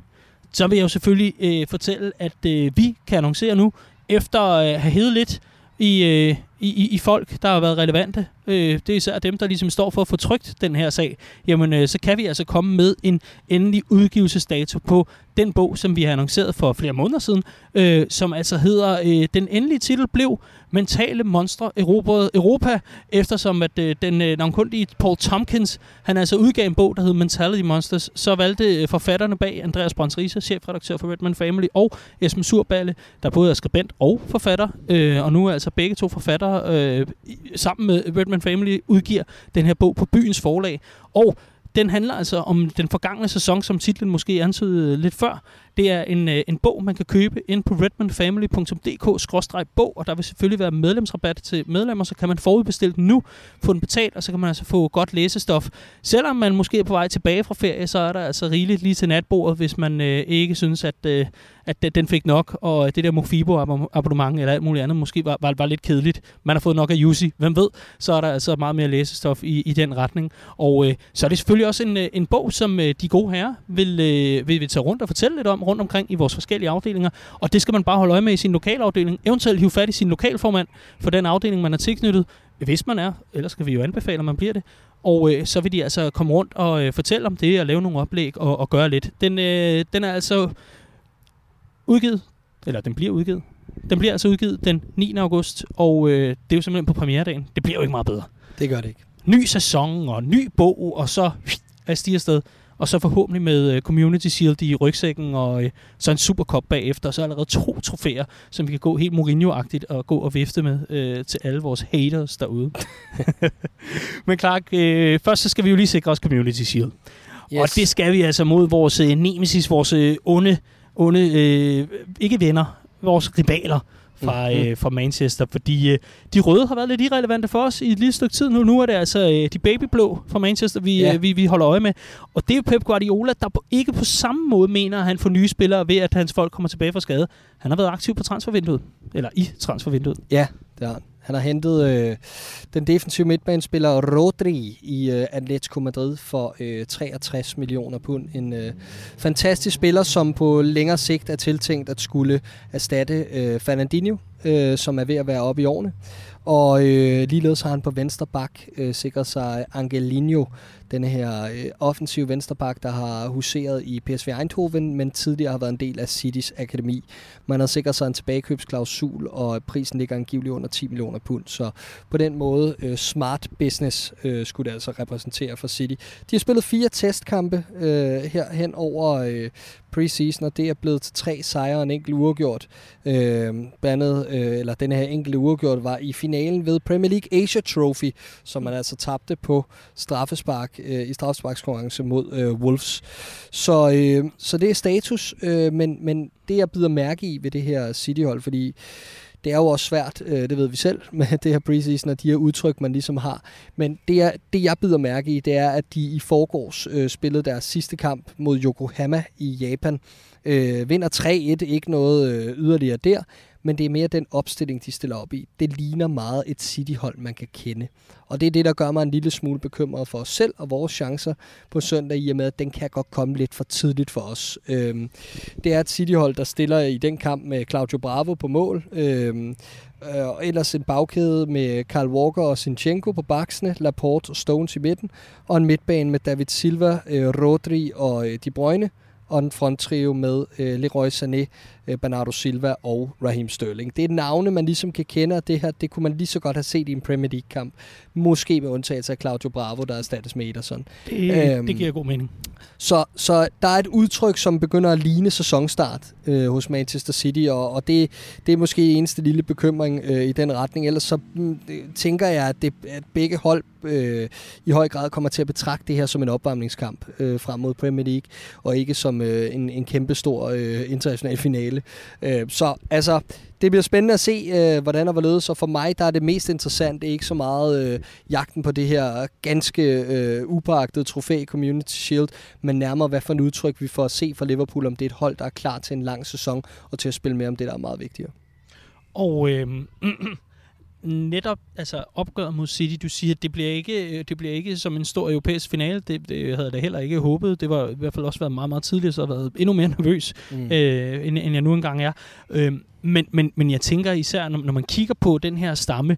så vil jeg jo selvfølgelig øh, fortælle, at øh, vi kan annoncere nu, efter øh, at øh, have hedet lidt i, øh, i, i folk, der har været relevante, øh, det er især dem, der ligesom står for at få trygt den her sag, jamen øh, så kan vi altså komme med en endelig udgivelsesdato på den bog, som vi har annonceret for flere måneder siden, øh, som altså hedder, øh, den endelige titel blev Mentale Monstre Erobrede Europa, eftersom at øh, den øh, navnkundige Paul Tompkins, han altså udgav en bog, der hed Mentality Monsters, så valgte øh, forfatterne bag Andreas Brøns Riese, chefredaktør for Redman Family, og Esben Surballe, der både er skribent og forfatter, øh, og nu er altså begge to forfattere øh, sammen med Redman Family udgiver den her bog på byens forlag. Og den handler altså om den forgangne sæson, som titlen måske antydede lidt før. Det er en, øh, en bog, man kan købe ind på redmanfamily.dk-bog, og der vil selvfølgelig være medlemsrabat til medlemmer, så kan man forudbestille den nu, få den betalt, og så kan man altså få godt læsestof. Selvom man måske er på vej tilbage fra ferie, så er der altså rigeligt lige til natbordet, hvis man øh, ikke synes, at, øh, at den fik nok, og det der Mofibo-abonnement eller alt muligt andet måske var, var, var lidt kedeligt. Man har fået nok af Yusi, hvem ved, så er der altså meget mere læsestof i, i den retning. Og øh, så er det selvfølgelig også en, øh, en bog, som øh, de gode herrer vil, øh, vil, vil tage rundt og fortælle lidt om rundt omkring i vores forskellige afdelinger. Og det skal man bare holde øje med i sin lokalafdeling. Eventuelt hive fat i sin lokalformand for den afdeling, man er tilknyttet, hvis man er. Ellers skal vi jo anbefale, at man bliver det. Og øh, så vil de altså komme rundt og øh, fortælle om det og lave nogle oplæg og, og gøre lidt. Den, øh, den er altså udgivet, eller den bliver udgivet. Den bliver altså udgivet den 9. august, og øh, det er jo simpelthen på premieredagen. Det bliver jo ikke meget bedre. Det gør det ikke. Ny sæson og ny bog, og så er stiger afsted. Og så forhåbentlig med uh, Community Shield i rygsækken, og uh, så en Supercup bagefter, og så allerede to trofæer, som vi kan gå helt Mourinho-agtigt og gå og vifte med uh, til alle vores haters derude. <laughs> Men Clark, uh, først så skal vi jo lige sikre os Community Shield. Yes. Og det skal vi altså mod vores uh, nemesis, vores uh, onde, onde uh, ikke venner, vores rivaler fra, mm-hmm. øh, fra Manchester, fordi øh, de røde har været lidt irrelevante for os i et lille stykke tid nu. Nu er det altså øh, de babyblå fra Manchester, vi, ja. øh, vi, vi holder øje med. Og det er Pep Guardiola, der på, ikke på samme måde mener, at han får nye spillere ved, at hans folk kommer tilbage fra skade. Han har været aktiv på transfervinduet, eller i transfervinduet. Ja, det har han. Han har hentet øh, den defensive midtbanespiller Rodri i øh, Atletico Madrid for øh, 63 millioner pund. En øh, fantastisk spiller, som på længere sigt er tiltænkt at skulle erstatte øh, Fernandinho, øh, som er ved at være oppe i årene. Og øh, ligeledes har han på venstre bak øh, sikret sig Angelino, den her øh, offensive venstreback, der har huseret i PSV Eindhoven, men tidligere har været en del af Citys akademi. Man har sikret sig en tilbagekøbsklausul, og prisen ligger angiveligt under 10 millioner pund. Så på den måde, øh, smart business øh, skulle det altså repræsentere for City. De har spillet fire testkampe øh, her hen over øh, preseason, og det er blevet til tre sejre og en enkelt uafgjort. Øh, bandet, øh, eller den her enkelte uafgjort var i finalen ved Premier League Asia Trophy, som man altså tabte på straffespark øh, i straffesparkskonkurrence mod øh, Wolves. Så, øh, så det er status, øh, men, men det jeg bider mærke i ved det her City-hold, fordi det er jo også svært, øh, det ved vi selv, <laughs> med det her preseason og de her udtryk, man ligesom har. Men det, er, det jeg bider mærke i, det er, at de i forgårs øh, spillede deres sidste kamp mod Yokohama i Japan. Øh, vinder 3-1, ikke noget øh, yderligere der, men det er mere den opstilling, de stiller op i. Det ligner meget et City-hold, man kan kende. Og det er det, der gør mig en lille smule bekymret for os selv og vores chancer på søndag, i og med, at den kan godt komme lidt for tidligt for os. Øhm, det er et City-hold, der stiller i den kamp med Claudio Bravo på mål. Øhm, øh, og ellers en bagkæde med Karl Walker og Sinchenko på baksene, Laporte og Stones i midten, og en midtbane med David Silva, øh, Rodri og øh, De Bruyne og en fronttrio med øh, Leroy Sané, øh, Bernardo Silva og Raheem Sterling. Det er navne, man ligesom kan kende, og det her, det kunne man lige så godt have set i en Premier League-kamp. Måske med undtagelse af Claudio Bravo, der erstattes med Ederson. Det, øhm, det giver god mening. Så, så der er et udtryk, som begynder at ligne sæsonstart øh, hos Manchester City, og, og det, det er måske eneste lille bekymring øh, i den retning. Ellers så øh, tænker jeg, at, det, at begge hold øh, i høj grad kommer til at betragte det her som en opvarmningskamp øh, frem mod Premier League, og ikke som øh, en, en kæmpe stor øh, international finale. Øh, så altså, det bliver spændende at se, øh, hvordan og hvorledes. Så for mig, der er det mest interessant ikke så meget øh, jagten på det her ganske øh, upagtede trofæ Community Shield, men nærmere, hvad for en udtryk vi får at se fra Liverpool, om det er et hold, der er klar til en lang sæson, og til at spille med om det, der er meget vigtigere. Og øh, <clears throat> netop altså opgøret mod City, du siger, det bliver ikke det bliver ikke som en stor europæisk finale. Det, det havde jeg da heller ikke håbet. Det var i hvert fald også været meget, meget tidligt, så jeg har været endnu mere <laughs> nervøs, mm. øh, end, end jeg nu engang er. Øh, men, men, men jeg tænker især, når, når man kigger på den her stamme,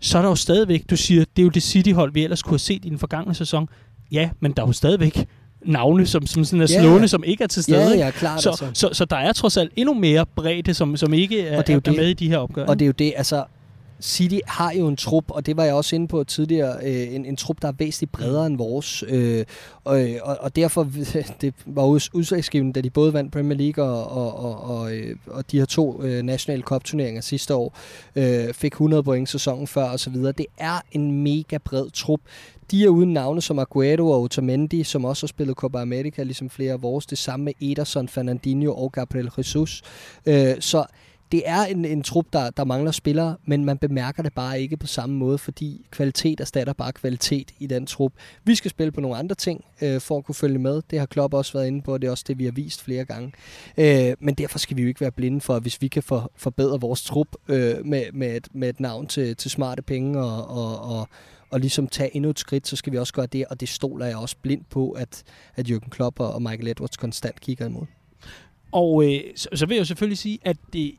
så er der jo stadigvæk, du siger, det er jo det City-hold, vi ellers kunne have set i den forgangne sæson. Ja, men der er jo stadigvæk navne, som, som sådan er slående, yeah. som ikke er til stede. Ja, ja, klart. Så, altså. så, så der er trods alt endnu mere bredde, som, som ikke er, og det er, er det. med i de her opgør. Og det er jo det, altså City har jo en trup, og det var jeg også inde på tidligere, øh, en, en trup, der er væsentligt bredere end vores. Øh, og, øh, og, og derfor, <laughs> det var udslagsgivende, da de både vandt Premier League og, og, og, og, øh, og de her to øh, nationale cup-turneringer sidste år, øh, fik 100 point sæsonen før osv. Det er en mega bred trup. De er uden navne som Aguero og Otamendi, som også har spillet Copa America, ligesom flere af vores. Det samme med Ederson, Fernandinho og Gabriel Jesus. Øh, så det er en, en trup, der, der mangler spillere, men man bemærker det bare ikke på samme måde, fordi kvalitet erstatter bare kvalitet i den trup. Vi skal spille på nogle andre ting øh, for at kunne følge med. Det har Klopp også været inde på, og det er også det, vi har vist flere gange. Øh, men derfor skal vi jo ikke være blinde for, at hvis vi kan for, forbedre vores trup øh, med, med, et, med et navn til, til smarte penge og, og, og og ligesom tage endnu et skridt, så skal vi også gøre det, og det stoler jeg også blind på, at, at Jürgen Klopp og Michael Edwards konstant kigger imod. Og øh, så, så vil jeg jo selvfølgelig sige, at det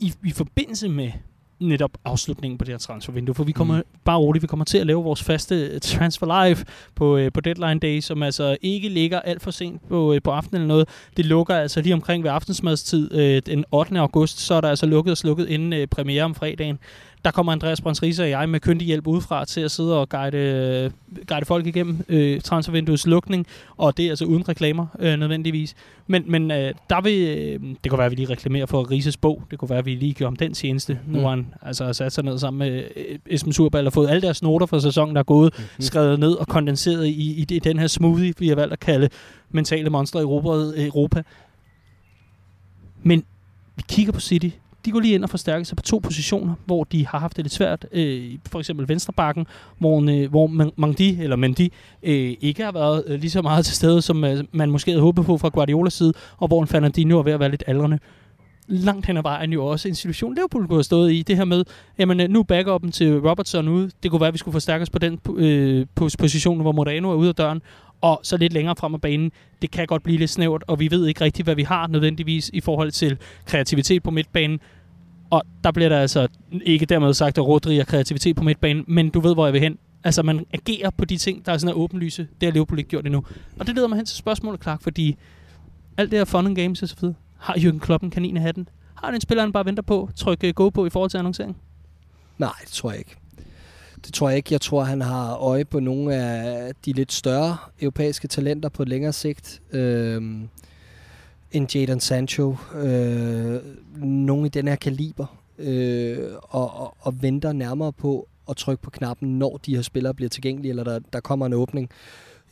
i, i forbindelse med netop afslutningen på det her transfervindue, for vi kommer mm. bare roligt, vi kommer til at lave vores faste Transfer Live på, øh, på Deadline Day, som altså ikke ligger alt for sent på, øh, på aftenen eller noget. Det lukker altså lige omkring ved aftensmadstid øh, den 8. august, så er der altså lukket og slukket inden øh, premiere om fredagen der kommer Andreas Riese og jeg med kyndig hjælp udefra til at sidde og guide, guide folk igennem øh, transfervinduets lukning, og det er altså uden reklamer øh, nødvendigvis. Men, men øh, der vil, øh, det kunne være, at vi lige reklamerer for Rises bog, det kunne være, at vi lige gør om den tjeneste. Mm. Nu har han altså sat sig ned sammen med øh, Esben Surbal og fået alle deres noter for sæsonen, der er gået, mm-hmm. skrevet ned og kondenseret i, i, i den her smoothie, vi har valgt at kalde mentale monstre i Europa. Europa. Men vi kigger på City, de går lige ind og forstærker sig på to positioner, hvor de har haft det lidt svært. Øh, for eksempel venstrebakken, hvor, øh, hvor Mangdi, eller Mendy, øh, ikke har været øh, lige så meget til stede, som øh, man måske havde håbet på fra Guardiolas side, og hvor en Fernandinho er ved at være lidt aldrende langt hen ad vejen jo også en situation, Liverpool kunne have stået i. Det her med, jamen øh, nu backer dem til Robertson ude. Det kunne være, at vi skulle forstærkes på den øh, position, hvor Moreno er ude af døren og så lidt længere frem af banen, det kan godt blive lidt snævert, og vi ved ikke rigtigt, hvad vi har nødvendigvis i forhold til kreativitet på midtbanen. Og der bliver der altså ikke dermed sagt, at Rodri er kreativitet på midtbanen, men du ved, hvor jeg vil hen. Altså, man agerer på de ting, der er sådan åbenlyse. Det har Liverpool ikke gjort endnu. Og det leder mig hen til spørgsmålet, Clark, fordi alt det her fun and games og så videre, har Jürgen Klopp en kanin i hatten? Har den spiller, han bare venter på, trykke go på i forhold til annoncering? Nej, det tror jeg ikke. Det tror jeg ikke. Jeg tror, han har øje på nogle af de lidt større europæiske talenter på længere sigt. Øh, end Jadon Sancho. Øh, nogle i den her kaliber. Øh, og, og, og venter nærmere på at trykke på knappen, når de her spillere bliver tilgængelige, eller der, der kommer en åbning.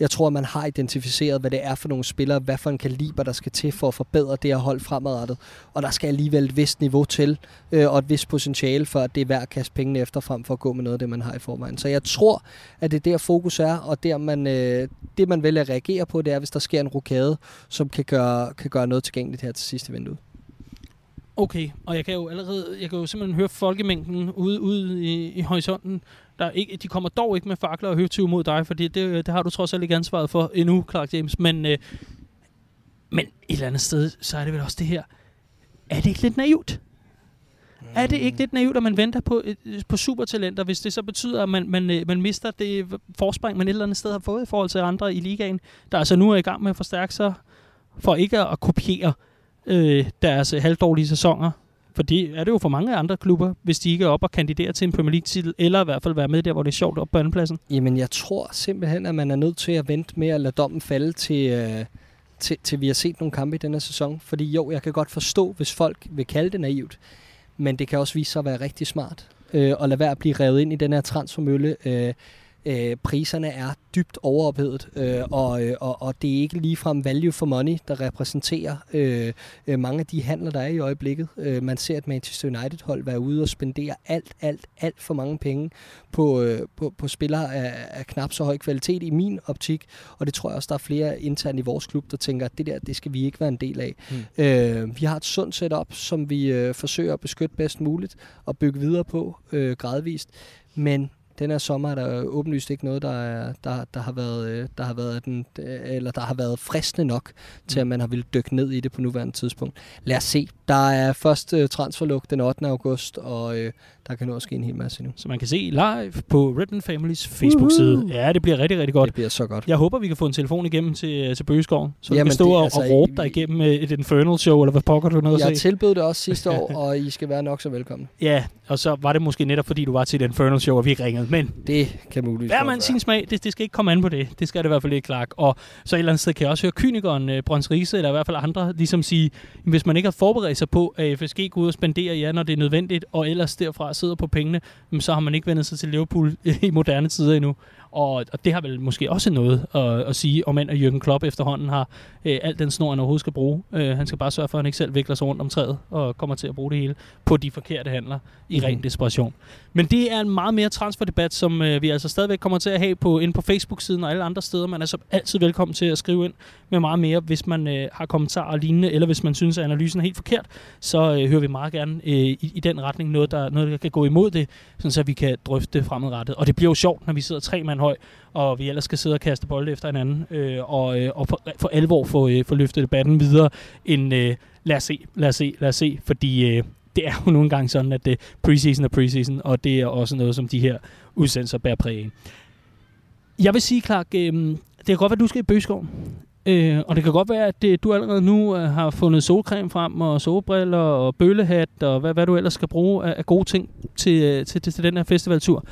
Jeg tror, at man har identificeret, hvad det er for nogle spillere, hvad for en kaliber, der skal til for at forbedre det her hold fremadrettet. Og der skal alligevel et vist niveau til, øh, og et vist potentiale for, at det er værd at kaste pengene efter, frem for at gå med noget af det, man har i forvejen. Så jeg tror, at det er der fokus er, og der man, øh, det man vælger at reagere på, det er, hvis der sker en rokade, som kan gøre, kan gøre noget tilgængeligt her til sidste vindue. Okay, og jeg kan jo allerede, jeg kan jo simpelthen høre folkemængden ude, ude i, i horisonten. Der ikke, de kommer dog ikke med fakler og høvtyve mod dig, for det, det, det har du trods alt ikke ansvaret for endnu, Clark James. Men, øh, men et eller andet sted, så er det vel også det her. Er det ikke lidt naivt? Er det ikke lidt naivt, at man venter på, på supertalenter, hvis det så betyder, at man, man, øh, man mister det forspring, man et eller andet sted har fået i forhold til andre i ligaen, der altså nu er i gang med at forstærke sig for ikke at kopiere øh, deres øh, halvdårlige sæsoner. For det er det jo for mange andre klubber, hvis de ikke er op og kandiderer til en Premier League-titel, eller i hvert fald være med der, hvor det er sjovt op på andenpladsen. Jamen, jeg tror simpelthen, at man er nødt til at vente med at lade dommen falde til, øh, til, til vi har set nogle kampe i denne sæson. Fordi jo, jeg kan godt forstå, hvis folk vil kalde det naivt, men det kan også vise sig at være rigtig smart. Øh, og lade være at blive revet ind i den her transfermølle. Øh, øh, priserne er dybt overophedet, øh, og, øh, og, og det er ikke ligefrem value for money, der repræsenterer øh, øh, mange af de handler, der er i øjeblikket. Øh, man ser et Manchester United-hold være ude og spendere alt, alt, alt for mange penge på, øh, på, på spillere af, af knap så høj kvalitet i min optik, og det tror jeg også, der er flere internt i vores klub, der tænker, at det der, det skal vi ikke være en del af. Mm. Øh, vi har et sundt setup, som vi øh, forsøger at beskytte bedst muligt og bygge videre på øh, gradvist, men den her sommer er der åbenlyst ikke noget, der, er, der, der, har været, øh, der har været den, eller der har været fristende nok til, at man har ville dykke ned i det på nuværende tidspunkt. Lad os se. Der er først uh, transferluk den 8. august, og der kan nu ske en hel masse nu. Så man kan se live på Redman Families Facebook-side. Uh-huh. Ja, det bliver rigtig, rigtig godt. Det bliver så godt. Jeg håber, vi kan få en telefon igennem til, til Bøgeskoven, så Jamen, du kan stå det, og, altså, og råbe dig igennem et Infernal Show, eller hvad pokker du noget Jeg at tilbød det også sidste <laughs> år, og I skal være nok så velkomne. Ja, og så var det måske netop, fordi du var til et Infernal Show, og vi ringede. Men det kan muligvis Hver man sin smag, det, det skal ikke komme an på det. Det skal det i hvert fald ikke, Clark. Og så et eller andet sted kan jeg også høre kynikeren Brøns Riese, eller i hvert fald andre, ligesom sige, hvis man ikke har forberedt sig på, at FSG går ud og spenderer ja, når det er nødvendigt, og ellers derfra sidder på pengene, så har man ikke vendt sig til Liverpool <laughs> i moderne tider endnu. Og, og det har vel måske også noget at, at sige, om end at Jürgen Klopp efterhånden har øh, alt den snor, han overhovedet skal bruge. Øh, han skal bare sørge for, at han ikke selv vikler sig rundt om træet og kommer til at bruge det hele på de forkerte handler i mm. ren desperation. Men det er en meget mere transferdebat, som øh, vi altså stadigvæk kommer til at have på, inde på Facebook-siden og alle andre steder. Man er så altid velkommen til at skrive ind med meget mere, hvis man øh, har kommentarer og lignende, eller hvis man synes, at analysen er helt forkert, så øh, hører vi meget gerne øh, i, i den retning noget der, noget, der kan gå imod det, så vi kan drøfte det fremadrettet. Og det bliver jo sjovt, når vi sidder tre mand høj, og vi ellers skal sidde og kaste bolde efter hinanden, øh, og, øh, og for, for alvor få, øh, få løftet debatten videre, end øh, lad os se, lad os se, lad os se, fordi øh, det er jo nogle gange sådan, at det preseason er preseason, og det er også noget, som de her udsendelser bærer præg af. Jeg vil sige, Clark, øh, det kan godt være, at du skal i Bøgeskoven. Øh, og det kan godt være, at det, du allerede nu øh, har fundet solcreme frem, og solbriller, og bøllehat, og hvad, hvad du ellers skal bruge af, af gode ting til, øh, til, til, til den her festivaltur.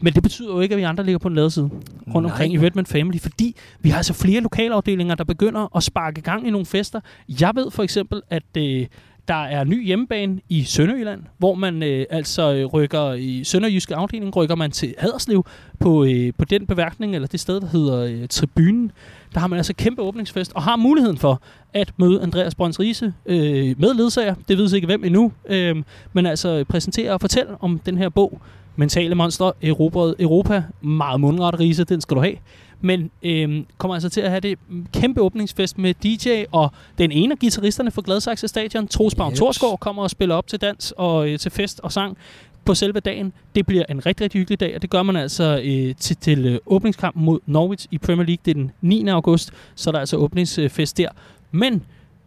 Men det betyder jo ikke, at vi andre ligger på en ladeside rundt Nej. omkring i Redman Family, fordi vi har altså flere lokalafdelinger, der begynder at sparke gang i nogle fester. Jeg ved for eksempel, at øh, der er ny hjemmebane i Sønderjylland, hvor man øh, altså øh, rykker i Sønderjyske afdeling, rykker man til Haderslev på, øh, på den beværkning, eller det sted, der hedder øh, Tribunen. Der har man altså kæmpe åbningsfest, og har muligheden for at møde Andreas Brøns Riese øh, med ledsager. Det ved ikke hvem endnu, øh, men altså præsentere og fortælle om den her bog, Mentale Monster, Europa, Europa. Meget mundret Riese, den skal du have men øhm, kommer altså til at have det kæmpe åbningsfest med DJ, og den ene af guitaristerne fra Gladsaxe Stadion, Troels Bavn yes. Torsgaard, kommer og spiller op til dans og øh, til fest og sang på selve dagen. Det bliver en rigtig, rigtig hyggelig dag, og det gør man altså øh, til, til øh, åbningskampen mod Norwich i Premier League. Det er den 9. august, så er der altså åbningsfest der. Men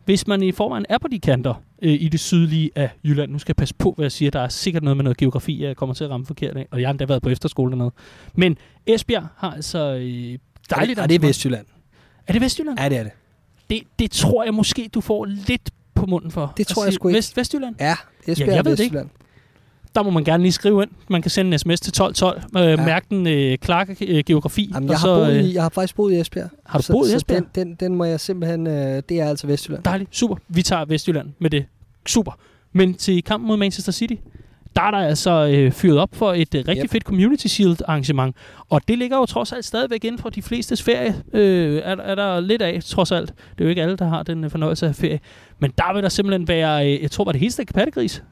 hvis man i forvejen er på de kanter øh, i det sydlige af Jylland, nu skal jeg passe på, hvad jeg siger, der er sikkert noget med noget geografi, jeg kommer til at ramme forkert af, og jeg har endda været på efterskole eller noget. Men Esbjerg har altså øh, dejligt... Er det, er det Vestjylland? Er det Vestjylland? Ja, det er det. Det, det tror jeg måske, du får lidt på munden for. Det tror jeg sgu ikke. Vest, Vestjylland? Ja, Esbjerg ja, jeg ved Vestjylland. Det ikke der må man gerne lige skrive ind. Man kan sende en sms til 1212, øh, ja. mærke den øh, Clark øh, geografi. Jamen, jeg, har så, boet i, jeg har faktisk boet i Esbjerg. Har du så, boet i Esbjerg? Så den, den, den må jeg simpelthen... Øh, det er altså Vestjylland. Dejligt. Super. Vi tager Vestjylland med det. Super. Men til kampen mod Manchester City, der er der altså øh, fyret op for et øh, rigtig Yep. fedt Community Shield arrangement. Og det ligger jo trods alt stadigvæk inden for de flestes ferie. Øh, er, er der lidt af, trods alt. Det er jo ikke alle, der har den øh, fornøjelse af ferie. Men der vil der simpelthen være, øh, jeg tror, var det hele stik pattegris.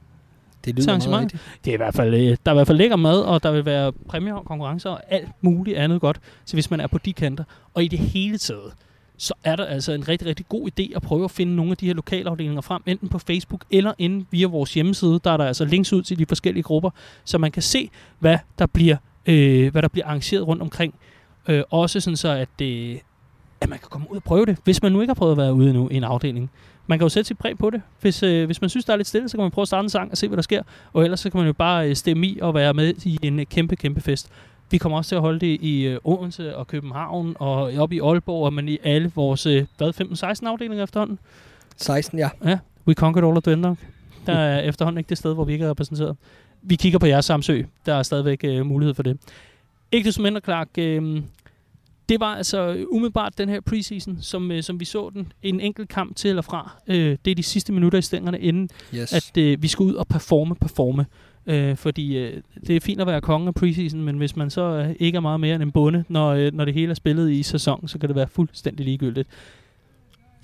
Det lyder meget rigtigt. Det er i hvert fald, øh, der er i hvert fald lækker mad, og der vil være præmier og konkurrencer og alt muligt andet godt, så hvis man er på de kanter. Og i det hele taget, så er der altså en rigtig, rigtig god idé at prøve at finde nogle af de her lokalafdelinger frem, enten på Facebook eller inde via vores hjemmeside. Der er der altså links ud til de forskellige grupper, så man kan se, hvad der bliver, øh, hvad der bliver arrangeret rundt omkring. Øh, også sådan så, at, øh, at man kan komme ud og prøve det, hvis man nu ikke har prøvet at være ude endnu i en afdeling. Man kan jo sætte sit præg på det. Hvis, øh, hvis man synes, der er lidt stille, så kan man prøve at starte en sang og se, hvad der sker. Og ellers så kan man jo bare øh, stemme i og være med i en øh, kæmpe, kæmpe fest. Vi kommer også til at holde det i øh, Odense og København og op i Aalborg, og men i alle vores, øh, hvad, 15-16 afdelinger efterhånden. 16, ja. Ja, we conquered all of Dundalk. Der er <laughs> efterhånden ikke det sted, hvor vi ikke er repræsenteret. Vi kigger på jeres Samsø. Der er stadigvæk øh, mulighed for det. Ikke desto mindre, Clark, øh, det var altså umiddelbart den her preseason, som, øh, som vi så den. En enkelt kamp til eller fra. Øh, det er de sidste minutter i stængerne, inden Yes. at øh, vi skal ud og performe, performe. Øh, fordi øh, det er fint at være kongen af preseason, men hvis man så øh, ikke er meget mere end en bonde, når, øh, når det hele er spillet i sæson, så kan det være fuldstændig ligegyldigt.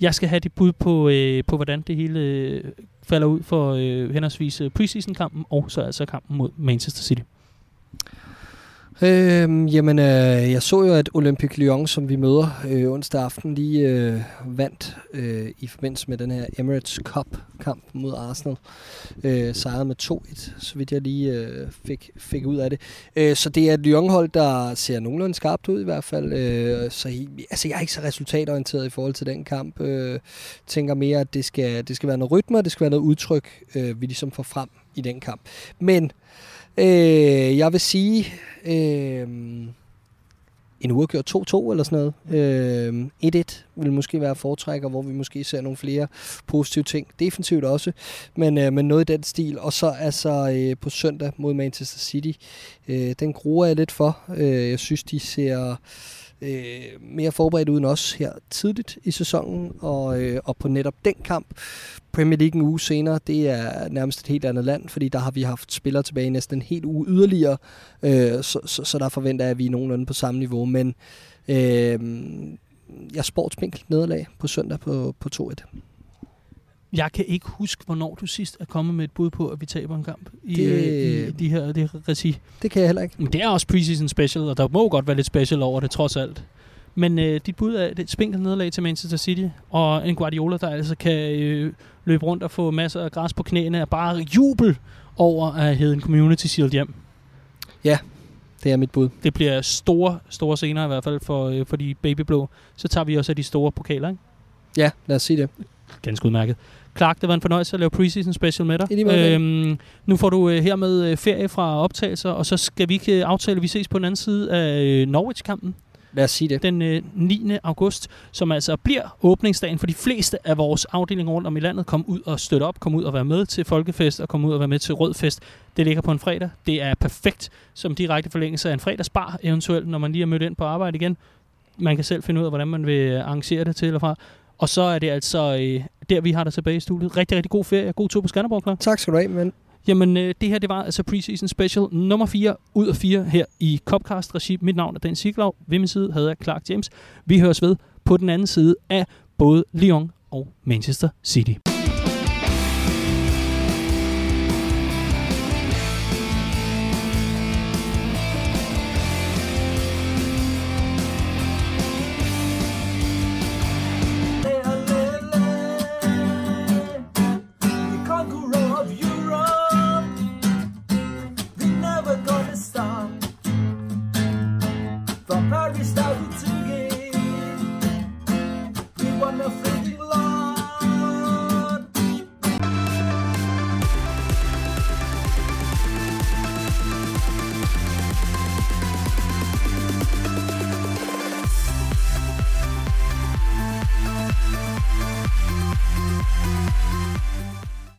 Jeg skal have dit bud på, øh, på hvordan det hele øh, falder ud for øh, henholdsvis øh, preseason-kampen og så altså kampen mod Manchester City. Øhm, jamen, øh, jeg så jo, at Olympique Lyon, som vi møder øh, onsdag aften, lige øh, vandt øh, i forbindelse med den her Emirates Cup-kamp mod Arsenal. Øh, sejrede med 2-1, så vidt jeg lige øh, fik, fik ud af det. Øh, så det er et Lyon-hold, der ser nogenlunde skarpt ud i hvert fald. Øh, så altså, jeg er ikke så resultatorienteret i forhold til den kamp. Øh, tænker mere, at det skal, det skal være noget rytme, og det skal være noget udtryk, øh, vi ligesom får frem i den kamp. Men Øh, jeg vil sige, øh, en uafgjort 2-2 eller sådan noget. Øh, 1-1 vil måske være foretrækker, hvor vi måske ser nogle flere positive ting. Defensivt også, men, øh, men noget i den stil. Og så altså øh, på søndag mod Manchester City. Øh, den gruer jeg lidt for. Øh, jeg synes, de ser øh, mere forberedt uden os her tidligt i sæsonen. Og, øh, og på netop den kamp, Premier League en uge senere, det er nærmest et helt andet land, fordi der har vi haft spillere tilbage næsten en hel uge yderligere, øh, så, så, så der forventer jeg, at vi er nogenlunde på samme niveau, men øh, jeg spår et nederlag på søndag på, på 2-1. Jeg kan ikke huske, hvornår du sidst er kommet med et bud på, at vi taber en kamp i, Det- øh, i de her, det her regi. Det kan jeg heller ikke. Men det er også preseason special, og der må godt være lidt special over det, trods alt. Men øh, dit bud er et spinkelt nederlag til Manchester City, og en Guardiola, der altså kan øh, løbe rundt og få masser af græs på knæene, og bare jubel over at have en Community Shield hjem. Det er mit bud. Det bliver store, store scener i hvert fald for, øh, for de babyblå. Så tager vi også af de store pokaler, ikke? Ja, lad os sige det. Ganske udmærket. Clark, det var en fornøjelse at lave preseason special med dig. I lige øhm, nu får du øh, hermed øh, ferie fra optagelser, og så skal vi ikke øh, aftale, at vi ses på den anden side af øh, Norwich-kampen Lad os sige det. den øh, 9. august, som altså bliver åbningsdagen for de fleste af vores afdelinger rundt om i landet. Kom ud og støtte op, kom ud og være med til Folkefest, og kom ud og være med til Rødfest. Det ligger på en fredag. Det er perfekt som direkte forlængelse af en fredagsbar, eventuelt, når man lige er mødt ind på arbejde igen. Man kan selv finde ud af, hvordan man vil arrangere det til eller fra. Og så er det altså øh, der, vi har dig tilbage i studiet. Rigtig, rigtig god ferie. God tur på Skanderborg, Clark. Tak skal du have, men Jamen, øh, det her det var altså preseason special nummer 4 ud af 4 her i Copcast regi. Mit navn er Dan Siglaug. Ved min side havde jeg Clark James. Vi høres ved på den anden side af både Lyon og Manchester City.